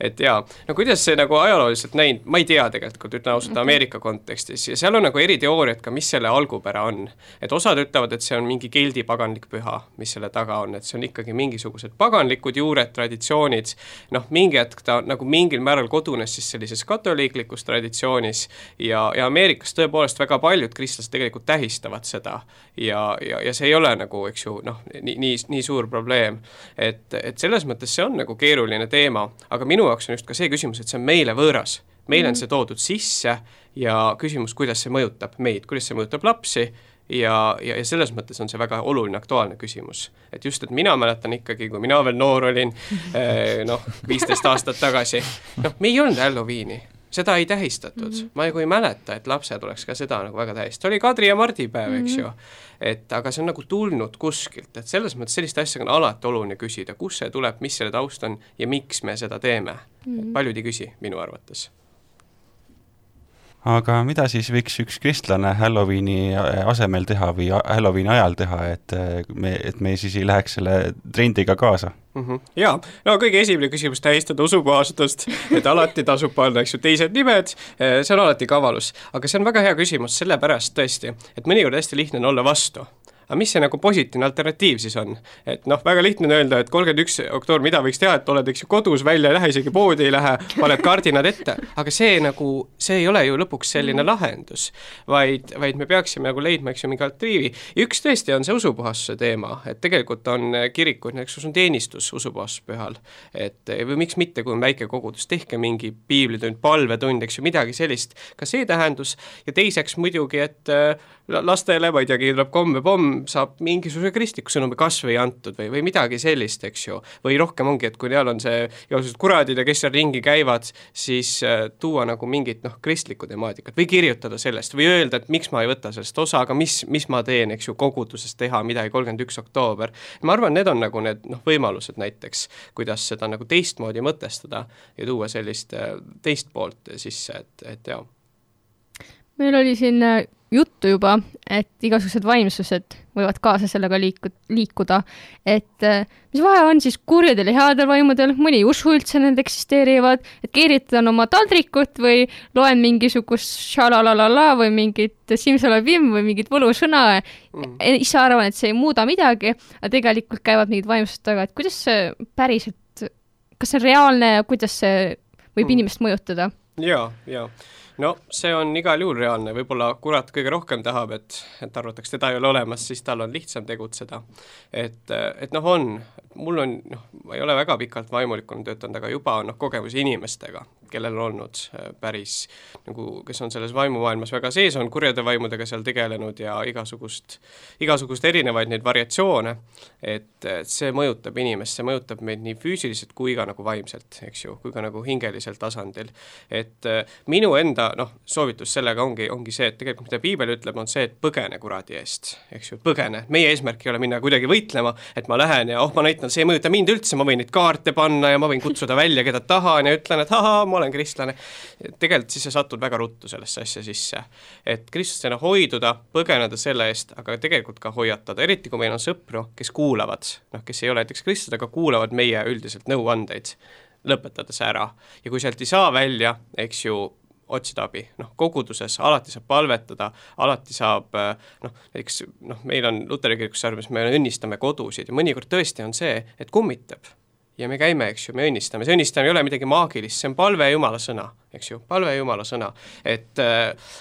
et jaa, no kuidas see nagu ajalooliselt näinud, ma ei tea tegelikult, ütlen ausalt, Ameerika kontekstis ja seal on nagu eri teooriad ka, mis selle algupära on on. et osad ütlevad, et see on mingi keldi paganlik püha, mis selle taga on, et see on ikkagi mingisugused paganlikud juured, traditsioonid, noh, mingi hetk ta nagu mingil määral kodunes siis sellises katoliiklikus traditsioonis ja, ja Ameerikas tõepoolest väga paljud kristlased tegelikult tähistavad seda ja, ja, ja see ei ole nagu, eks ju, noh, nii, nii, nii suur probleem. et, et selles mõttes see on nagu keeruline teema, aga minu jaoks on just ka see küsimus, et see on meile võõras. meile on Mhm. see toodud sisse ja küsimus, kuidas see mõjutab meid, kuidas see mõjutab lapsi ja, ja, ja selles mõttes on see väga oluline, aktuaalne küsimus. et just, et mina mäletan ikkagi, kui mina veel noor olin, noh, viisteist aastat tagasi, noh, me ei olnud Halloweeni, seda ei tähistatud mm, -hmm. ma nagu ei mäleta, et lapsed oleks ka seda nagu väga tähistanud, oli Kadri ja Mardi päev mm, -hmm. eks ju. et aga see on nagu tulnud kuskilt, et selles mõttes selliste asjadega on alati oluline küsida, kust see tuleb, mis selle taust on ja miks me seda teeme mm. -hmm. paljud ei küsi, minu arvates aga mida siis võiks üks kristlane Halloweeni asemel teha või Halloweeni ajal teha, et äh, me, et me siis ei läheks selle trendiga kaasa? mm. -hmm. jaa, no kõige esimene küsimus, tähistada usupuhastust, et alati tasub panna, eks ju, teised nimed, see on alati kavalus. aga see on väga hea küsimus, sellepärast tõesti, et mõnikord hästi lihtne on olla vastu aga mis see nagu positiivne alternatiiv siis on? et noh, väga lihtne on öelda, et kolmkümmend üks oktoober, mida võiks teha, et oled, eks ju, kodus, välja ei lähe, isegi poodi ei lähe, paned kardinad ette, aga see nagu, see ei ole ju lõpuks selline lahendus. vaid, vaid me peaksime nagu leidma, eks ju, mingi alternatiivi. üks tõesti on see usupuhastuse teema, et tegelikult on kirikud, näiteks on teenistus usupuhastuspühal. et või miks mitte, kui on väike kogudus, tehke mingi piiblitund, palvetund, eks ju, midagi sellist, ka see tähendus, ja teiseks muidugi, et äh, lastele, ma ei teagi, tuleb kommepomm, saab mingisuguse kristliku sõnumi kas või antud või, või midagi sellist, eks ju. või rohkem ongi, et kui neil on see igasugused kuradid ja kes seal ringi käivad, siis äh, tuua nagu mingit noh, kristlikku temaatikat või kirjutada sellest või öelda, et miks ma ei võta sellest osa, aga mis, mis ma teen, eks ju, koguduses teha midagi, kolmkümmend üks oktoober. ma arvan, need on nagu need noh, võimalused näiteks, kuidas seda nagu teistmoodi mõtestada ja tuua sellist äh, teist poolt sisse, et, et jaa meil oli siin äh, juttu juba, et igasugused vaimsused võivad kaasa sellega liiku-, liikuda, et äh, mis vahe on siis kurjadel ja headel vaimudel, mõni ei usu üldse, need eksisteerivad, et keeritan oma taldrikut või loen mingisugust šalalalala või mingit simsalabim või mingit võlusõna mm., ise arvan, et see ei muuda midagi, aga tegelikult käivad mingid vaimsused taga, et kuidas see päriselt, kas see on reaalne ja kuidas see võib mm. inimest mõjutada? jaa, jaa no see on igal juhul reaalne, võib-olla kurat kõige rohkem tahab, et, et arvatakse, teda ei ole olemas, siis tal on lihtsam tegutseda. et, et noh, on, mul on, noh, ma ei ole väga pikalt vaimulikuna töötanud, aga juba on noh, kogemusi inimestega, kellel on olnud äh, päris nagu, kes on selles vaimumaailmas väga sees, on kurjade vaimudega seal tegelenud ja igasugust, igasugust erinevaid neid variatsioone, et, see mõjutab inimest, see mõjutab meid nii füüsiliselt kui ka nagu vaimselt, eks ju, kui ka nagu hingelisel tasandil. et äh, minu enda noh, soovitus sellega ongi, ongi see, et tegelikult mida piibel ütleb, on see, et põgene kuradi eest, eks ju, põgene. meie eesmärk ei ole minna kuidagi võitlema, et ma lähen ja oh, ma näitan, see ei mõjuta mind üldse, ma võin neid kaarte panna ja ma võin kutsuda välja, keda tahan ja ütlen, et ahaa, ma olen kristlane. tegelikult siis sa satud väga ruttu sellesse asja sisse. et kristlastena hoiduda, põgeneda selle eest, aga tegelikult ka hoiatada, eriti kui meil on sõpru, kes kuulavad, noh, kes ei ole näiteks kristlased, aga kuulavad meie üldiselt nõuandeid lõpetades ära. ja kui sealt ei saa välja, eks ju, otsida abi, noh koguduses alati saab palvetada, alati saab noh, näiteks noh, meil on luteri kirikus arvamus, me õnnistame kodusid ja mõnikord tõesti on see, et kummitab ja me käime, eks ju, me õnnistame, see õnnistamine ei ole midagi maagilist, see on palve Jumala sõna, eks ju, palve Jumala sõna. et,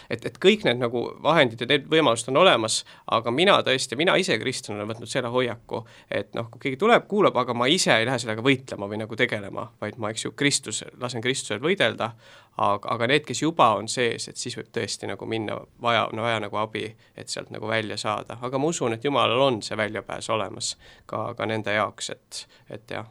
et, et kõik need nagu vahendid ja need võimalused on olemas, aga mina tõesti, mina ise kristlane olen võtnud selle hoiaku, et noh, kui keegi tuleb, kuulab, aga ma ise ei lähe sellega võitlema või nagu tegelema, vaid ma, eks ju, Kristus, lasen Kristusel võidelda, aga, aga need, kes juba on sees, et siis võib tõesti nagu minna vaja, no vaja nagu abi, et sealt nagu välja saada, aga ma usun, et Jumalal on see väljapääs olemas ka, ka nende jaoks, et, et jah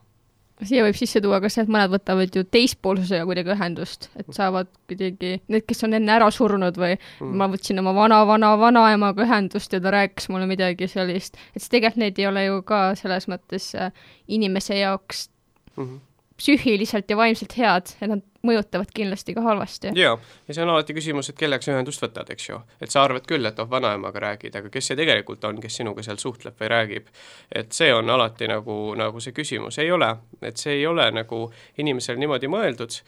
siia võib sisse tuua ka see, et mõned võtavad ju teispoolsusega kuidagi ühendust, et saavad kuidagi, need, kes on enne ära surnud või mm. ma võtsin oma vana-vana-vanaemaga ühendust ja ta rääkis mulle midagi sellist, et siis tegelikult need ei ole ju ka selles mõttes äh, inimese jaoks mm -hmm. psüühiliselt ja vaimselt head, et nad mõjutavad kindlasti ka halvasti. jaa, ja see on alati küsimus, et kellega sa ühendust võtad, eks ju. et sa arvad küll, et oh, vanaemaga räägid, aga kes see tegelikult on, kes sinuga seal suhtleb või räägib. et see on alati nagu, nagu see küsimus, ei ole, et see ei ole nagu inimesel niimoodi mõeldud,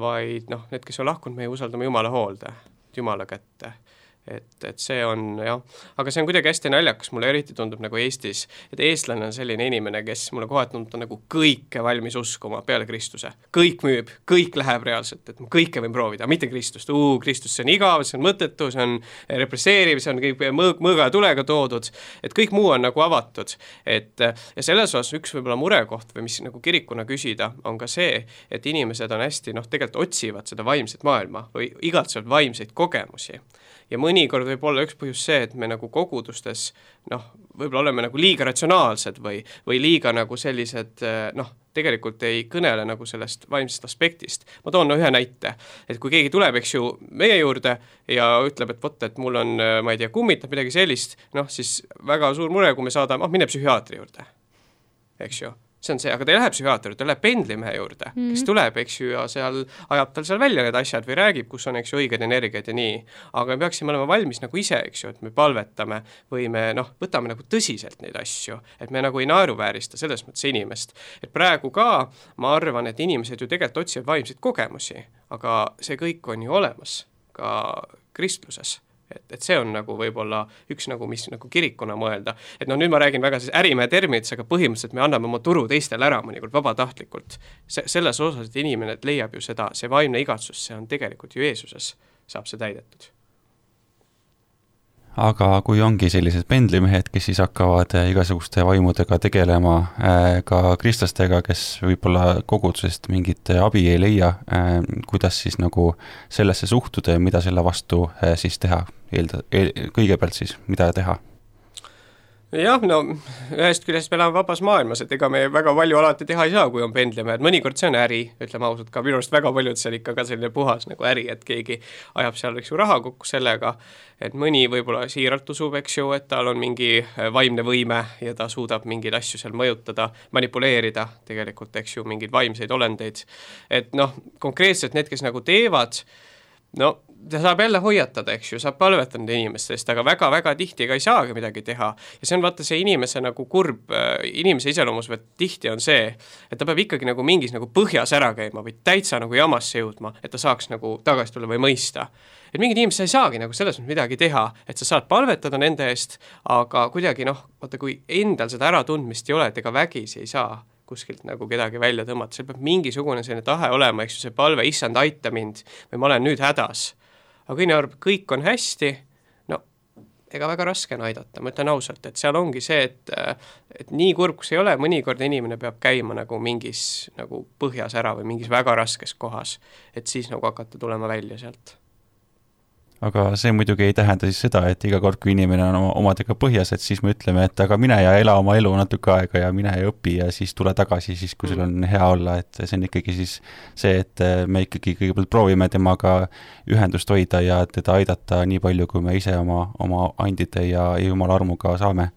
vaid noh, need, kes on lahkunud, meie usaldame Jumala hoolde, Jumala kätte et, et see on jah, aga see on kuidagi hästi naljakas, mulle eriti tundub nagu Eestis, et eestlane on selline inimene, kes mulle kohati tundub, ta on nagu kõike valmis uskuma peale Kristuse. kõik müüb, kõik läheb reaalselt, et ma kõike võin proovida, mitte Kristust, Kristus, see on igav, see on mõttetu, see on represseeriv, see on kõik mõõg, mõõga ja tulega toodud, et kõik muu on nagu avatud. et ja selles osas üks võib-olla murekoht või mis nagu kirikuna küsida, on ka see, et inimesed on hästi noh, tegelikult otsivad seda vaimset maailma või igatsevad vaimseid kogemusi ja mõnikord võib olla üks põhjus see, et me nagu kogudustes noh, võib-olla oleme nagu liiga ratsionaalsed või, või liiga nagu sellised noh, tegelikult ei kõnele nagu sellest vaimsest aspektist. ma toon no, ühe näite, et kui keegi tuleb, eks ju, meie juurde ja ütleb, et vot, et mul on, ma ei tea, kummitab midagi sellist, noh siis väga suur mure, kui me saadame, ah, mine psühhiaatri juurde, eks ju see on see, aga ta ei lähe psühhiaatri ta läheb pendlimehe juurde mm, -hmm. kes tuleb, eks ju, ja seal ajab tal seal välja need asjad või räägib, kus on, eks ju, õiged energiad ja nii. aga me peaksime olema valmis nagu ise, eks ju, et me palvetame või me noh, võtame nagu tõsiselt neid asju, et me nagu ei naeruväärista selles mõttes inimest. et praegu ka ma arvan, et inimesed ju tegelikult otsivad vaimseid kogemusi, aga see kõik on ju olemas ka kristluses et, et see on nagu võib-olla üks nagu, mis nagu kirikuna mõelda. et noh, nüüd ma räägin väga siis ärimehe terminites, aga põhimõtteliselt me anname oma turu teistele ära mõnikord vabatahtlikult. see, selles osas, et inimene leiab ju seda, see vaimne igatsus, see on tegelikult ju Jeesuses, saab see täidetud aga kui ongi sellised pendlimehed, kes siis hakkavad eh, igasuguste vaimudega tegelema, eh, ka kristlastega, kes võib-olla kogudusest mingit abi ei leia, kuidas siis nagu sellesse suhtuda ja mida selle vastu siis teha, eelda-, kõigepealt siis, mida teha? Jah, no ühest küljest me elame vabas maailmas, et ega me väga palju alati teha ei saa, kui on pendlimehed, mõnikord see on äri, ütleme ausalt ka, minu arust väga paljud see on ikka ka selline puhas nagu äri, et keegi ajab seal, eks ju, raha kokku sellega, et mõni võib-olla siiralt usub, eks ju, et tal on mingi äh, vaimne võime ja ta suudab mingeid asju seal mõjutada, manipuleerida tegelikult, eks ju, mingeid vaimseid olendeid. et noh, konkreetselt need, kes nagu teevad, no ta saab jälle hoiatada, eks ju, saab palvetada inimeste eest, aga väga-väga tihti ega ei saagi midagi teha. ja see on vaata see inimese nagu kurb, äh, inimese iseloomus või tihti on see, et ta peab ikkagi nagu mingis nagu põhjas ära käima või täitsa nagu jamasse jõudma, et ta saaks nagu tagasi tulla või mõista. et mingid inimesed ei saagi nagu selles mõttes midagi teha, et sa saad palvetada nende eest, aga kuidagi noh, vaata kui endal seda äratundmist ei ole, et ega vägisi ei saa kuskilt nagu kedagi välja tõmmata, seal peab mingisugune selline tahe olema, eks ju, see palve, issand, aita mind või ma olen nüüd hädas. Aga kui inimene arvab, kõik on hästi, no ega väga raske on aidata, ma ütlen ausalt, et seal ongi see, et et nii kurb, kui see ei ole, mõnikord inimene peab käima nagu mingis nagu põhjas ära või mingis väga raskes kohas, et siis nagu hakata tulema välja sealt aga see muidugi ei tähenda siis seda, et iga kord, kui inimene on oma, omadega põhjas, et siis me ütleme, et aga mine ja ela oma elu natuke aega ja mine ja õpi ja siis tule tagasi siis, kui sul on hea olla, et see on ikkagi siis see, et me ikkagi kõigepealt proovime temaga ühendust hoida ja teda aidata nii palju, kui me ise oma, oma andide ja, ja jumala armuga saame.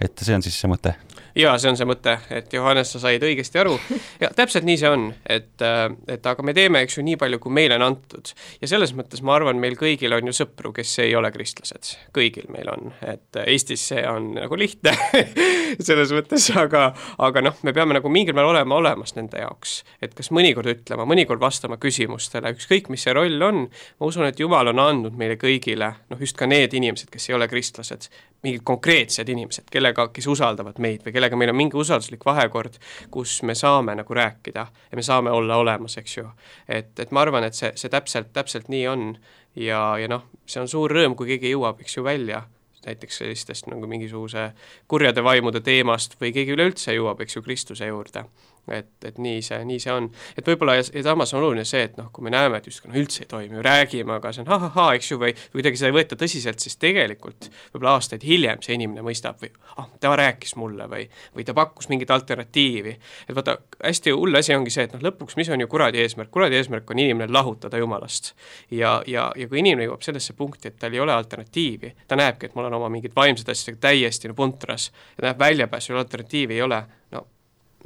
Et see on siis see mõte jaa, see on see mõte, et Johannes, sa said õigesti aru ja täpselt nii see on, et, äh, et aga me teeme, eks ju, nii palju, kui meile on antud. ja selles mõttes ma arvan, meil kõigil on ju sõpru, kes ei ole kristlased, kõigil meil on, et Eestis see on nagu lihtne selles mõttes, aga, aga noh, me peame nagu mingil määral olema olemas nende jaoks. et kas mõnikord ütlema, mõnikord vastama küsimustele, ükskõik mis see roll on, ma usun, et Jumal on andnud meile kõigile, noh just ka need inimesed, kes ei ole kristlased, mingid konkreetsed inimesed, kellega, kes usaldavad meid või kellega meil on mingi usalduslik vahekord, kus me saame nagu rääkida ja me saame olla olemas, eks ju. et, et ma arvan, et see, see täpselt, täpselt nii on ja, ja noh, see on suur rõõm, kui keegi jõuab, eks ju, välja näiteks sellistest nagu mingisuguse kurjade vaimude teemast või keegi üleüldse jõuab, eks ju, Kristuse juurde et, et nii see, nii see on. et võib-olla ja, ja samas on oluline see, et noh, kui me näeme, et justkui noh, üldse ei toimi, räägime, aga see on ha-ha-ha, eks ju, või kuidagi seda ei võeta tõsiselt, siis tegelikult võib-olla aastaid hiljem see inimene mõistab või ah, ta rääkis mulle või, või ta pakkus mingit alternatiivi. et vaata, hästi hull asi ongi see, et noh, lõpuks, mis on ju kuradi eesmärk, kuradi eesmärk on inimene lahutada Jumalast. ja, ja, ja kui inimene jõuab sellesse punkti, et tal ei ole alternatiivi, ta näebki, et mul on oma mingid vaimsed asjad täiesti no puntras näeb väljapääsu, alternatiivi ei ole, no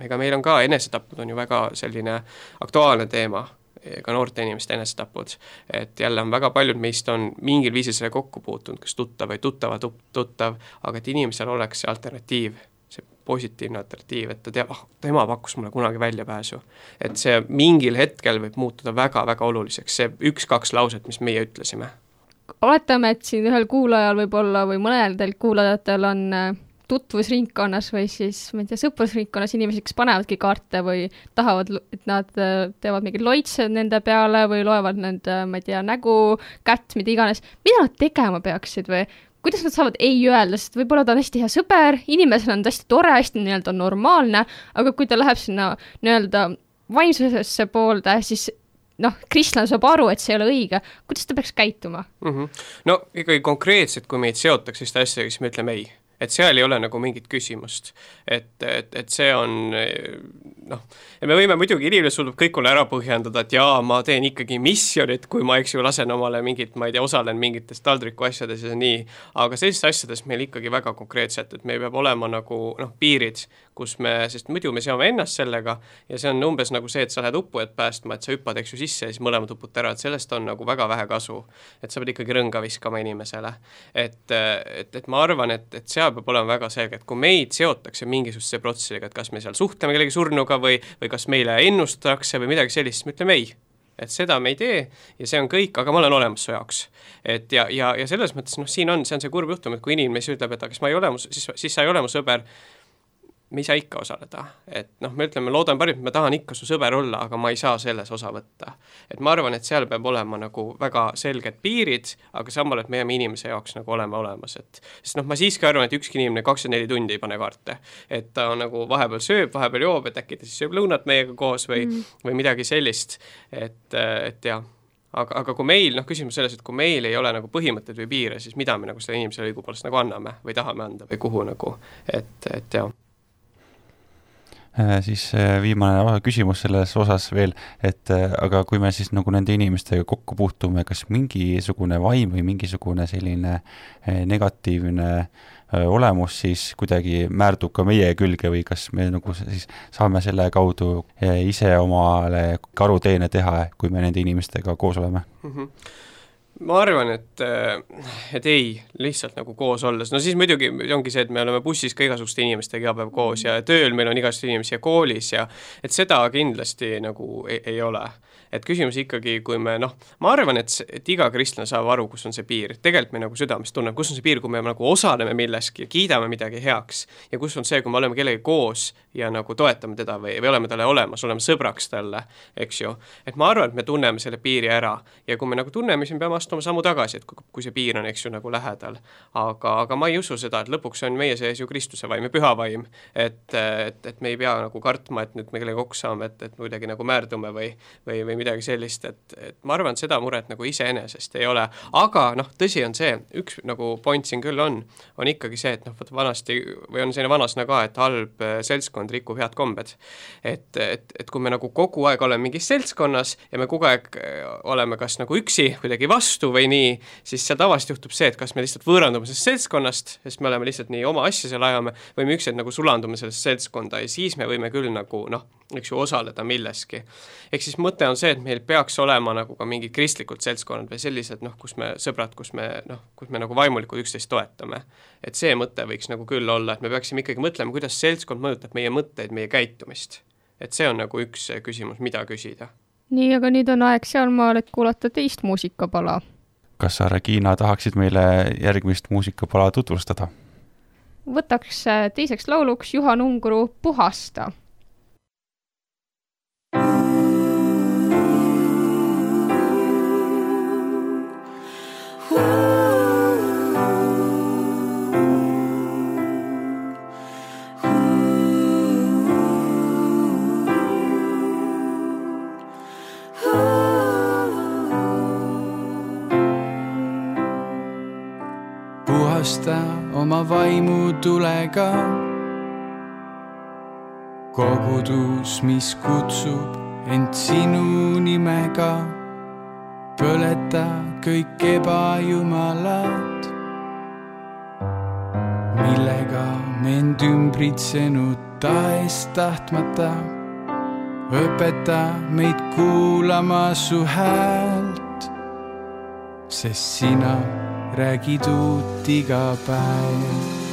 ega meil on ka enesetapud on ju väga selline aktuaalne teema, ka noorte inimeste enesetapud, et jälle on väga paljud meist on mingil viisil selle kokku puutunud, kas tuttav või tuttava tuttav, aga et inimesel oleks see alternatiiv, see positiivne alternatiiv, et ta teab, ah, tema pakkus mulle kunagi väljapääsu. et see mingil hetkel võib muutuda väga-väga oluliseks, see üks-kaks lauset, mis meie ütlesime. Oletame, et siin ühel kuulajal võib-olla või mõnel teil kuulajatel on äh, tutvusringkonnas või siis, ma ei tea, sõprusringkonnas inimesi, kes panevadki kaarte või tahavad, et nad äh, teevad mingeid loitse nende peale või loevad nende, ma ei tea, nägu, kätt, mida iganes, mida nad tegema peaksid või kuidas nad saavad ei öelda, sest võib-olla ta on hästi hea sõber, inimesena on ta hästi tore, hästi nii-öelda normaalne, aga kui ta läheb sinna nii-öelda vaimsusesse poolde, siis noh, kristlane saab aru, et see ei ole õige, kuidas ta peaks käituma mm? -hmm. no ikkagi konkreetselt, kui meid seotakse selliste asjadega, siis me ütleme ei et seal ei ole nagu mingit küsimust. et, et, et see on noh, ja me võime muidugi, inimene suudab kõikule ära põhjendada, et jaa, ma teen ikkagi missionit, kui ma, eks ju, lasen omale mingit, ma ei tea, osalen mingites taldriku asjades ja nii, aga sellistes asjades meil ikkagi väga konkreetselt, et meil peab olema nagu noh, piirid, kus me, sest muidu me seome ennast sellega ja see on umbes nagu see, et sa lähed uppujat päästma, et sa hüppad, eks ju, sisse ja siis mõlemad upute ära, et sellest on nagu väga vähe kasu. et sa pead ikkagi rõnga viskama inimesele. et, et, et ma arvan, et, et seal peab olema väga selge, et kui meid seotakse mingisuguse protsessiga, et kas me seal suhtleme kellegi surnuga või, või kas meile ennustatakse või midagi sellist, siis me ütleme ei et seda me ei tee ja see on kõik, aga ma olen olemas su jaoks. et ja, ja, ja selles mõttes noh, siin on, see on see kurb juhtum, et kui inimene siis ütleb, et aga kas ma ei ole mu, siis, siis sa ei ole mu sõber, me ei saa ikka osaleda, et noh, me ütleme, loodan parimat, ma tahan ikka su sõber olla, aga ma ei saa selles osa võtta. et ma arvan, et seal peab olema nagu väga selged piirid, aga samal ajal me jääme inimese jaoks nagu olema olemas, et sest noh, ma siiski arvan, et ükski inimene kakskümmend neli tundi ei pane kaarte. et ta nagu vahepeal sööb, vahepeal joob, et äkki ta siis sööb lõunat meiega koos või mm., või midagi sellist, et, et jah aga, aga kui meil, noh, küsimus selles, et kui meil ei ole nagu põhimõtteid või piire, siis mida me nagu sellele inimesele õigupoolest nagu anname või tahame anda või kuhu nagu, et, et jah siis äh, viimane küsimus selles osas veel, et äh, aga kui me siis nagu nende inimestega kokku puutume, kas mingisugune vaim või mingisugune selline negatiivne olemus siis kuidagi määrdub ka meie külge või kas me nagu siis saame selle kaudu ise omale karuteene teha, kui me nende inimestega koos oleme mm? -hmm ma arvan, et, äh, et ei, lihtsalt nagu koos olles, no siis muidugi ongi see, et me oleme bussis ka igasuguste inimestega iga päev koos ja tööl meil on igasuguseid inimesi ja koolis ja et seda kindlasti nagu ei, ei ole. Et küsimus ikkagi, kui me noh, ma arvan, et, et iga kristlane saab aru, kus on see piir, tegelikult me nagu südames tunneme, kus on see piir, kui me nagu osaleme milleski, kiidame midagi heaks ja kus on see, kui me oleme kellegagi koos ja nagu toetame teda või, või oleme talle olemas, oleme sõbraks talle, eks ju. et ma arvan, et me tunneme selle piiri ära ja kui me nagu tunneme, siis me peame astuma sammu tagasi, et kui, kui see piir on, eks ju, nagu lähedal. aga, aga ma ei usu seda, et lõpuks on meie sees ju Kristuse vaim ja püha vaim, et, et, et me ei pea nagu kartma, et nüüd me kellegagi kokku saame, et, et kuidagi nagu määrdume või, või, või midagi sellist, et, et ma arvan, et seda muret nagu iseenesest ei ole, aga noh, tõsi on see, üks nagu point siin küll on, on ikkagi see, et noh, vot vanasti või on selline vanasõna ka, et halb äh, seltskond rikub head kombed. et, et, et kui me nagu kogu aeg oleme mingis seltskonnas ja me kogu aeg äh, oleme kas nagu üksi kuidagi vastu või nii, siis seal tavaliselt juhtub see, et kas me lihtsalt võõrandume sellest seltskonnast, sest me oleme lihtsalt nii oma asja seal ajame, või me ükskord nagu sulandume sellesse seltskonda ja siis me võime küll nagu noh, eks ju, osaleda milleski. ehk siis mõte on see, et meil peaks olema nagu ka mingid kristlikud seltskonnad või sellised noh, kus me, sõbrad, kus me noh, kus me nagu vaimulikult üksteist toetame. et see mõte võiks nagu küll olla, et me peaksime ikkagi mõtlema, kuidas seltskond mõjutab meie mõtteid, meie käitumist. et see on nagu üks küsimus, mida küsida. nii, aga nüüd on aeg sealmaal, et kuulata teist muusikapala. kas sa, Regina, tahaksid meile järgmist muusikapala tutvustada? võtaks teiseks lauluks Juhan Ungru Puhasta puhasta oma vaimu tulega. kogudus, mis kutsub end sinu nimega, põleta kõik ebajumalad, millega me end ümbritsenud tahes-tahtmata. õpeta meid kuulama su häält, sest sina räägid uut iga päev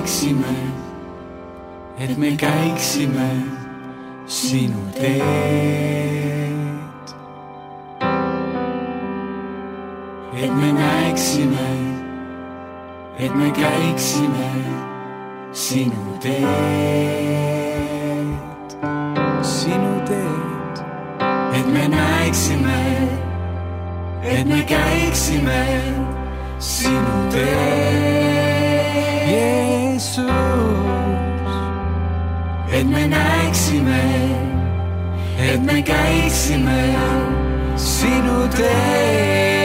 me näeksime, et me käiksime sinu teed. et me näeksime, et me käiksime sinu teed, sinu teed. et me näeksime, et me käiksime sinu teed, et me näeksime, et me käiksime sinu teed.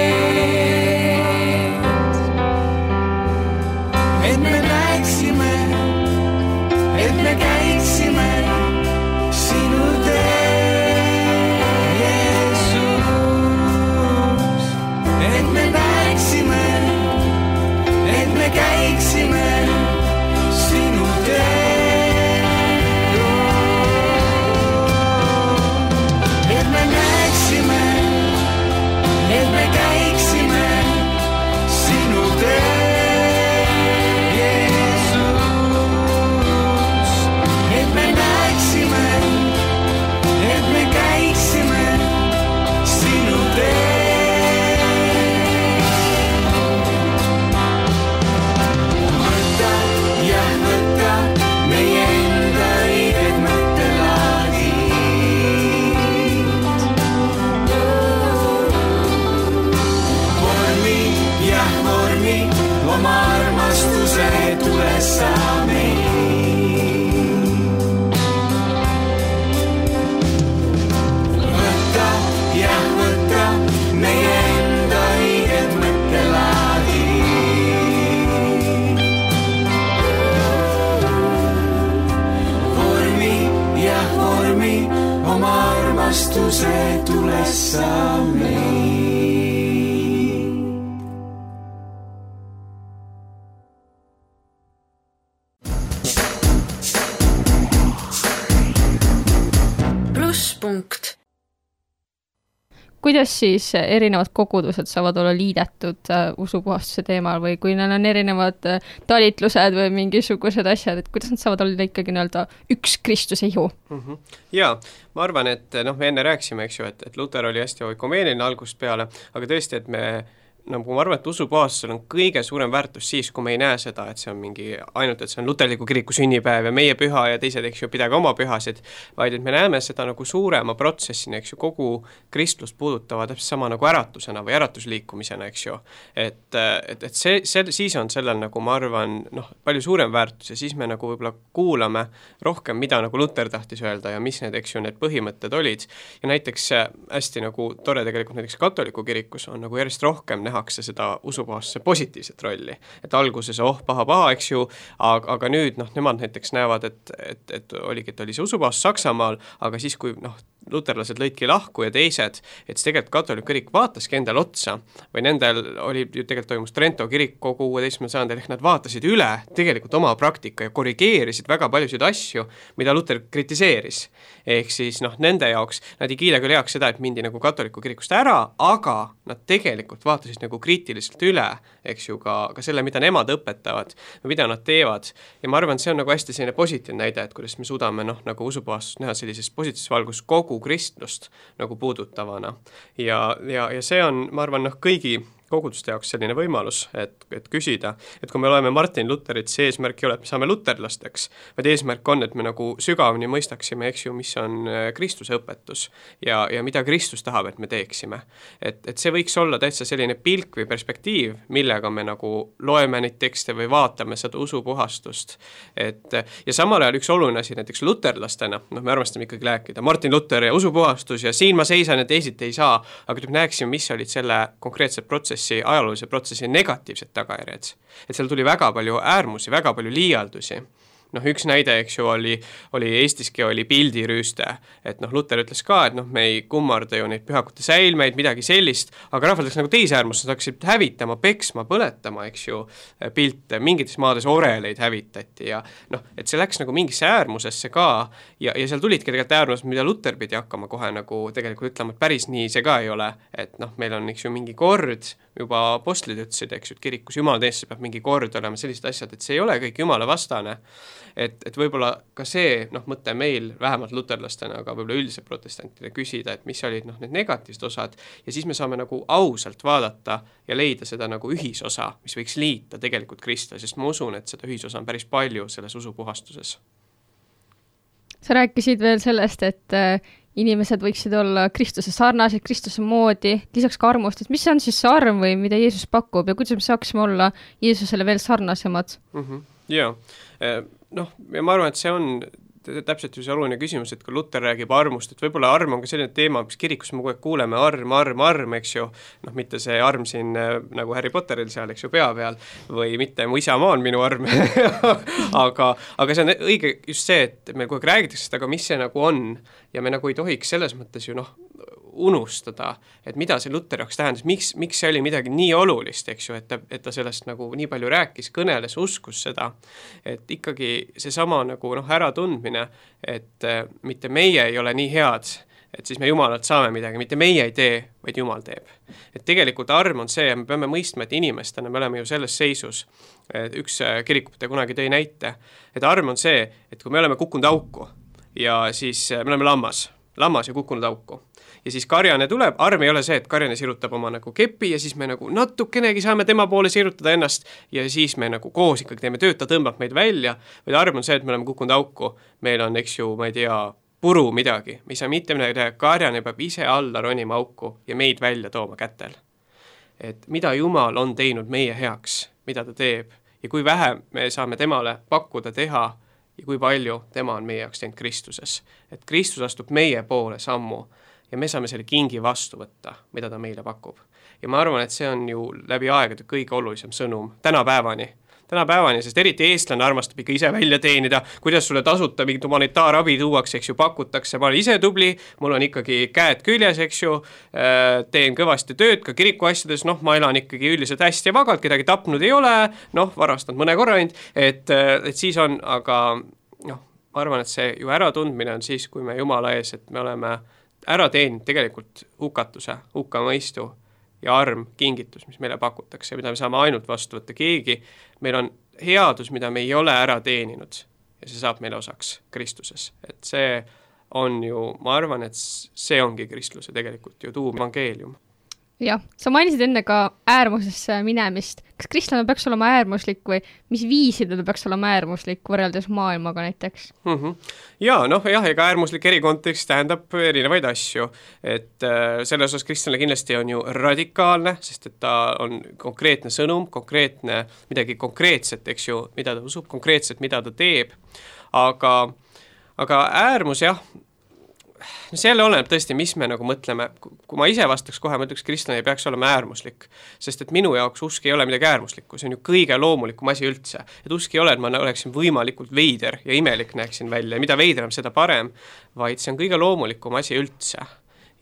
Kuidas siis erinevad kogudused saavad olla liidetud äh, usupuhastuse teemal või kui neil on erinevad äh, talitlused või mingisugused asjad, et kuidas nad saavad olla ikkagi nii-öelda üks Kristuse ihu? mm. -hmm. jaa, ma arvan, et noh, me enne rääkisime, eks ju, et, et Luter oli hästi oikumeeniline algusest peale, aga tõesti, et me nagu ma arvan, et usupuhastusel on kõige suurem väärtus siis, kui me ei näe seda, et see on mingi ainult, et see on luterliku kiriku sünnipäev ja meie püha ja teised, eks ju, pidage oma pühasid, vaid et me näeme seda nagu suurema protsessina, eks ju, kogu kristlust puudutava täpselt sama nagu äratusena või äratusliikumisena, eks ju. et, et, et see, see, siis on sellel nagu ma arvan, noh, palju suurem väärtus ja siis me nagu võib-olla kuulame rohkem, mida nagu Luter tahtis öelda ja mis need, eks ju, need põhimõtted olid. ja näiteks äh, hästi nagu tore tegelikult näiteks katoliku kirikus on nagu järjest rohkem näha nähakse seda usupuhastuse positiivset rolli. et alguses oh, paha-paha, eks ju, aga, aga nüüd noh, nemad näiteks näevad, et, et, et oligi, et oli see usupuhastus Saksamaal, aga siis, kui noh, luterlased lõidki lahku ja teised, et siis tegelikult katoliku kirik vaataski endale otsa või nendel oli tegelikult toimus Trento kirik kogu kuueteistkümnendal sajandil, ehk nad vaatasid üle tegelikult oma praktika ja korrigeerisid väga paljusid asju, mida Luter kritiseeris. ehk siis noh, nende jaoks, nad ei kiida küll heaks seda, et mindi nagu katoliku kirikust ära, aga nad tegelikult vaatasid nagu kriitiliselt üle, eks ju, ka, ka selle, mida nemad õpetavad mida nad teevad. ja ma arvan, et see on nagu hästi selline positiivne näide, et kuidas me suudame noh, nagu usupuhastust näha sellises positiivses valgus kogu kristlust nagu puudutavana. ja, ja, ja see on, ma arvan, noh, kõigi koguduste jaoks selline võimalus, et, et küsida, et kui me loeme Martin Luterit, siis eesmärk ei ole, et me saame luterlasteks, vaid eesmärk on, et me nagu sügavamini mõistaksime, eks ju, mis on äh, Kristuse õpetus ja, ja mida Kristus tahab, et me teeksime. et, et see võiks olla täitsa selline pilk või perspektiiv, millega me nagu loeme neid tekste või vaatame seda usupuhastust. et ja samal ajal üks oluline asi näiteks luterlastena, noh, me armastame ikkagi rääkida Martin Luther ja usupuhastus ja siin ma seisan ja teisiti ei saa, aga et me näeksime, mis olid selle konkreetse protsessi protsessi, ajaloolise protsessi negatiivsed tagajärjed. et seal tuli väga palju äärmusi, väga palju liialdusi. Noh, üks näide, eks ju, oli, oli Eestiski oli pildirüüste, et noh, Luter ütles ka, et noh, me ei kummarda ju neid pühakute säilmeid, midagi sellist, aga rahvas läks nagu teise äärmusse, nad hakkasid hävitama, peksma, põletama, eks ju, pilte, mingites maades oreleid hävitati ja noh, et see läks nagu mingisse äärmusesse ka. Ja, ja seal tulidki tegelikult äärmused, mida Luter pidi hakkama kohe nagu tegelikult ütlema, et päris nii see ka ei ole, et noh, meil on, eks ju, mingi kord, juba apostlid ütlesid, eks ju, et kirikus jumalateenistus peab mingi kord olema, sellised asjad, et see ei ole kõik jumala vastane et, et võib-olla ka see noh, mõte meil, vähemalt luterlastena, aga võib-olla üldiselt protestantidele küsida, et mis olid noh, need negatiivsed osad ja siis me saame nagu ausalt vaadata ja leida seda nagu ühisosa, mis võiks liita tegelikult kristlasi, sest ma usun, et seda ühisosa on päris palju selles usupuhastuses. sa rääkisid veel sellest, et inimesed võiksid olla Kristuse sarnased, Kristuse moodi, lisaks ka armust, et mis on siis see arm või mida Jeesus pakub ja kuidas me saaksime olla Jeesusele veel sarnasemad? -hmm. jaa, noh, ja ma arvan, et see on täpselt ju see oluline küsimus, et kui Luter räägib armust, et võib-olla arm on ka selline teema, mis kirikus me kogu aeg kuuleme, arm, arm, arm, eks ju, noh, mitte see arm siin äh, nagu Harry Potteril seal, eks ju, pea peal, või mitte mu isamaa on minu arm. Aga, aga see on õige just see, et meil kogu aeg räägitakse seda, aga mis see nagu on? Ja me nagu ei tohiks selles mõttes ju noh, unustada, et mida see Luteri jaoks tähendas, miks, miks see oli midagi nii olulist, eks ju, et ta, et ta sellest nagu nii palju rääkis, kõneles, uskus seda, et ikkagi seesama nagu noh, äratundmine, et äh, mitte meie ei ole nii head, et siis me Jumalalt saame midagi, mitte meie ei tee, vaid Jumal teeb. et tegelikult arm on see ja me peame mõistma, et inimestena me oleme ju selles seisus, üks äh, kirikute kunagi tõi näite, et arm on see, et kui me oleme kukkunud auku ja siis äh, me oleme lammas, lammas ja kukkunud auku ja siis karjane tuleb, arm ei ole see, et karjane sirutab oma nagu kepi ja siis me nagu natukenegi saame tema poole sirutada ennast ja siis me nagu koos ikkagi teeme tööd, ta tõmbab meid välja, vaid arm on see, et me oleme kukkunud auku, meil on, eks ju, ma ei tea, puru midagi, me ei saa mitte midagi teha, karjane peab ise alla ronima auku ja meid välja tooma kätel. et mida Jumal on teinud meie heaks, mida ta teeb ja kui vähe me saame temale pakkuda, teha ja kui palju tema on meie jaoks teinud Kristuses. et Kristus astub meie poole sammu ja me saame selle kingi vastu võtta, mida ta meile pakub. ja ma arvan, et see on ju läbi aegade kõige olulisem sõnum tänapäevani tänapäevani, sest eriti eestlane armastab ikka ise välja teenida, kuidas sulle tasuta mingit humanitaarabi tuuakse, eks ju, pakutakse, ma olen ise tubli, mul on ikkagi käed küljes, eks ju, äh, teen kõvasti tööd ka kirikuasjades, noh, ma elan ikkagi üldiselt hästi ja vagalt, kedagi tapnud ei ole, noh, varastanud mõne korra ainult, et, äh, et siis on, aga noh, ma arvan, et see ju äratundmine on siis, kui me Jumala ees, et me oleme äh, ära teeninud tegelikult hukatuse, hukkamõistu ja arm, kingitus, mis meile pakutakse, mida me saame ainult vastu võtta, keegi, meil on headus, mida me ei ole ära teeninud ja see saab meile osaks Kristuses, et see on ju, ma arvan, et see ongi kristluse tegelikult ju tuum, evangeelium jah, sa mainisid enne ka äärmusesse minemist. kas kristlane peaks olema äärmuslik või mis viisidel ta peaks olema äärmuslik võrreldes maailmaga näiteks mm? -hmm. jaa, noh jah, ega äärmuslik eri kontekstis tähendab erinevaid asju. et äh, selles osas kristlane kindlasti on ju radikaalne, sest et ta on konkreetne sõnum, konkreetne, midagi konkreetset, eks ju, mida ta usub, konkreetselt, mida ta teeb, aga, aga äärmus jah, see jälle oleneb tõesti, mis me nagu mõtleme, kui ma ise vastaks kohe, ma ütleks, kristlane ei peaks olema äärmuslik. sest et minu jaoks usk ei ole midagi äärmuslikku, see on ju kõige loomulikum asi üldse. et usk ei ole, et ma oleksin võimalikult veider ja imelik näeksin välja. Ja mida veidram, seda parem, vaid see on kõige loomulikum asi üldse.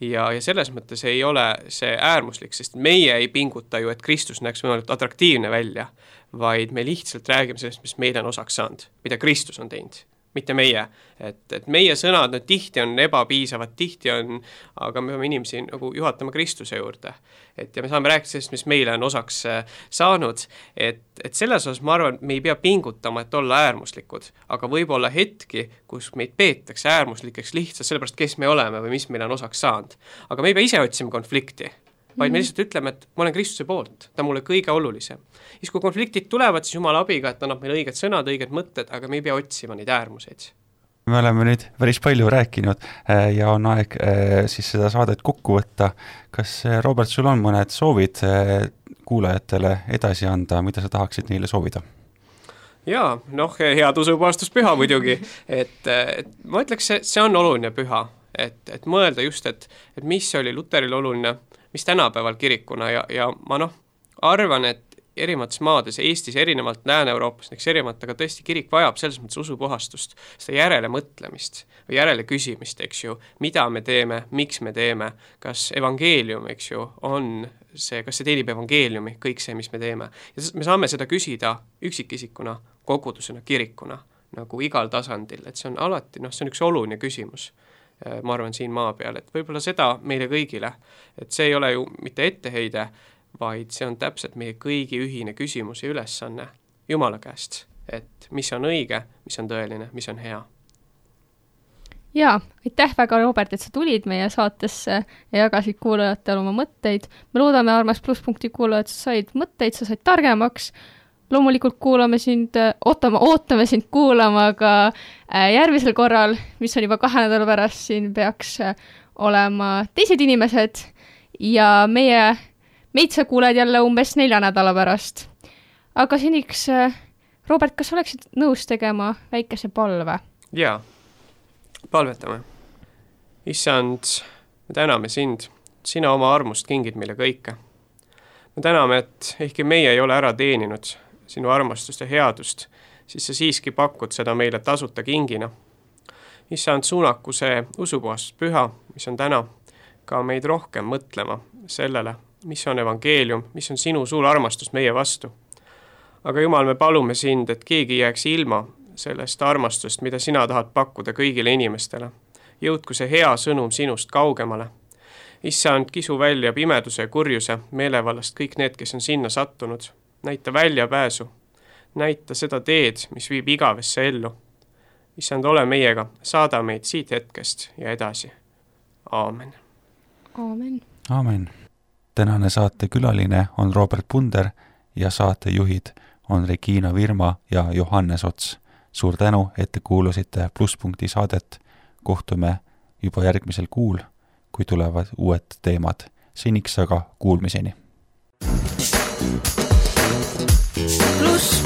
Ja, ja selles mõttes ei ole see äärmuslik, sest meie ei pinguta ju, et Kristus näeks võimalikult atraktiivne välja, vaid me lihtsalt räägime sellest, mis meile on osaks saanud, mida Kristus on teinud mitte meie. et, et meie sõnad, no tihti on ebapiisavad, tihti on, aga me peame inimesi nagu juhatama Kristuse juurde. et ja me saame rääkida sellest, mis meile on osaks äh, saanud, et, et selles osas ma arvan, me ei pea pingutama, et olla äärmuslikud, aga võib-olla hetki, kus meid peetakse äärmuslikeks lihtsalt sellepärast, kes me oleme või mis meile on osaks saanud. aga me ei pea ise otsima konflikti vaid me mhm. lihtsalt ütleme, et ma olen Kristuse poolt, ta on mulle kõige olulisem. siis, kui konfliktid tulevad, siis Jumala abiga, et ta annab meile õiged sõnad, õiged mõtted, aga me ei pea otsima neid äärmuseid. me oleme nüüd päris palju rääkinud äh, ja on aeg äh, siis seda saadet kokku võtta. kas, äh, Robert, sul on mõned soovid kuulajatele edasi anda, mida sa tahaksid neile soovida? jaa, noh, head usupuhastuspüha muidugi, et, et ma ütleks, see, see on oluline püha, et, et mõelda just, et, et mis oli Luterile oluline mis tänapäeval kirikuna ja, ja ma noh, arvan, et erinevates maades, Eestis erinevalt, Lääne-Euroopas näiteks erinevalt, aga tõesti kirik vajab selles mõttes usupuhastust, seda järelemõtlemist või järeleküsimist, eks ju, mida me teeme, miks me teeme, kas evangeelium, eks ju, on see, kas see teenib evangeeliumi, kõik see, mis me teeme. ja me saame seda küsida üksikisikuna, kogudusena, kirikuna, nagu igal tasandil, et see on alati noh, see on üks oluline küsimus ma arvan, siin maa peal, et võib-olla seda meile kõigile, et see ei ole ju mitte etteheide, vaid see on täpselt meie kõigi ühine küsimus ja ülesanne Jumala käest, et mis on õige, mis on tõeline, mis on hea jaa, aitäh väga, Robert, et sa tulid meie saatesse ja jagasid kuulajatele oma mõtteid. me loodame, armas plusspunkti kuulajad, sa said mõtteid, sa said targemaks loomulikult kuulame sind, ootame, ootame sind kuulama ka äh, järgmisel korral, mis on juba kahe nädala pärast, siin peaks äh, olema teised inimesed ja meie, meid sa kuuled jälle umbes nelja nädala pärast. aga seniks, äh, Robert, kas oleksid nõus tegema väikese palve? jaa, palvetame. issand, me täname sind, sina oma armust kingid meile kõike. me täname, et ehkki meie ei ole ära teeninud sinu armastust ja headust, siis sa siiski pakud seda meile tasuta kingina. issand, suunaku see usupuhastuspüha, mis on täna, ka meid rohkem mõtlema sellele, mis on evangeelium, mis on sinu suur armastus meie vastu. aga Jumal, me palume sind, et keegi ei jääks ilma sellest armastust, mida sina tahad pakkuda kõigile inimestele. jõudku see hea sõnum sinust kaugemale. issand, kisu välja pimeduse ja kurjuse meelevallast kõik need, kes on sinna sattunud näita väljapääsu, näita seda teed, mis viib igavesse ellu. issand, ole meiega, saada meid siit hetkest ja edasi. aamen. aamen. aamen. tänane saatekülaline on Robert Punder ja saatejuhid on Regina Virma ja Johannes Ots. suur tänu, et te kuulasite Plusspunkti saadet. kohtume juba järgmisel kuul, kui tulevad uued teemad. seniks aga kuulmiseni. Plus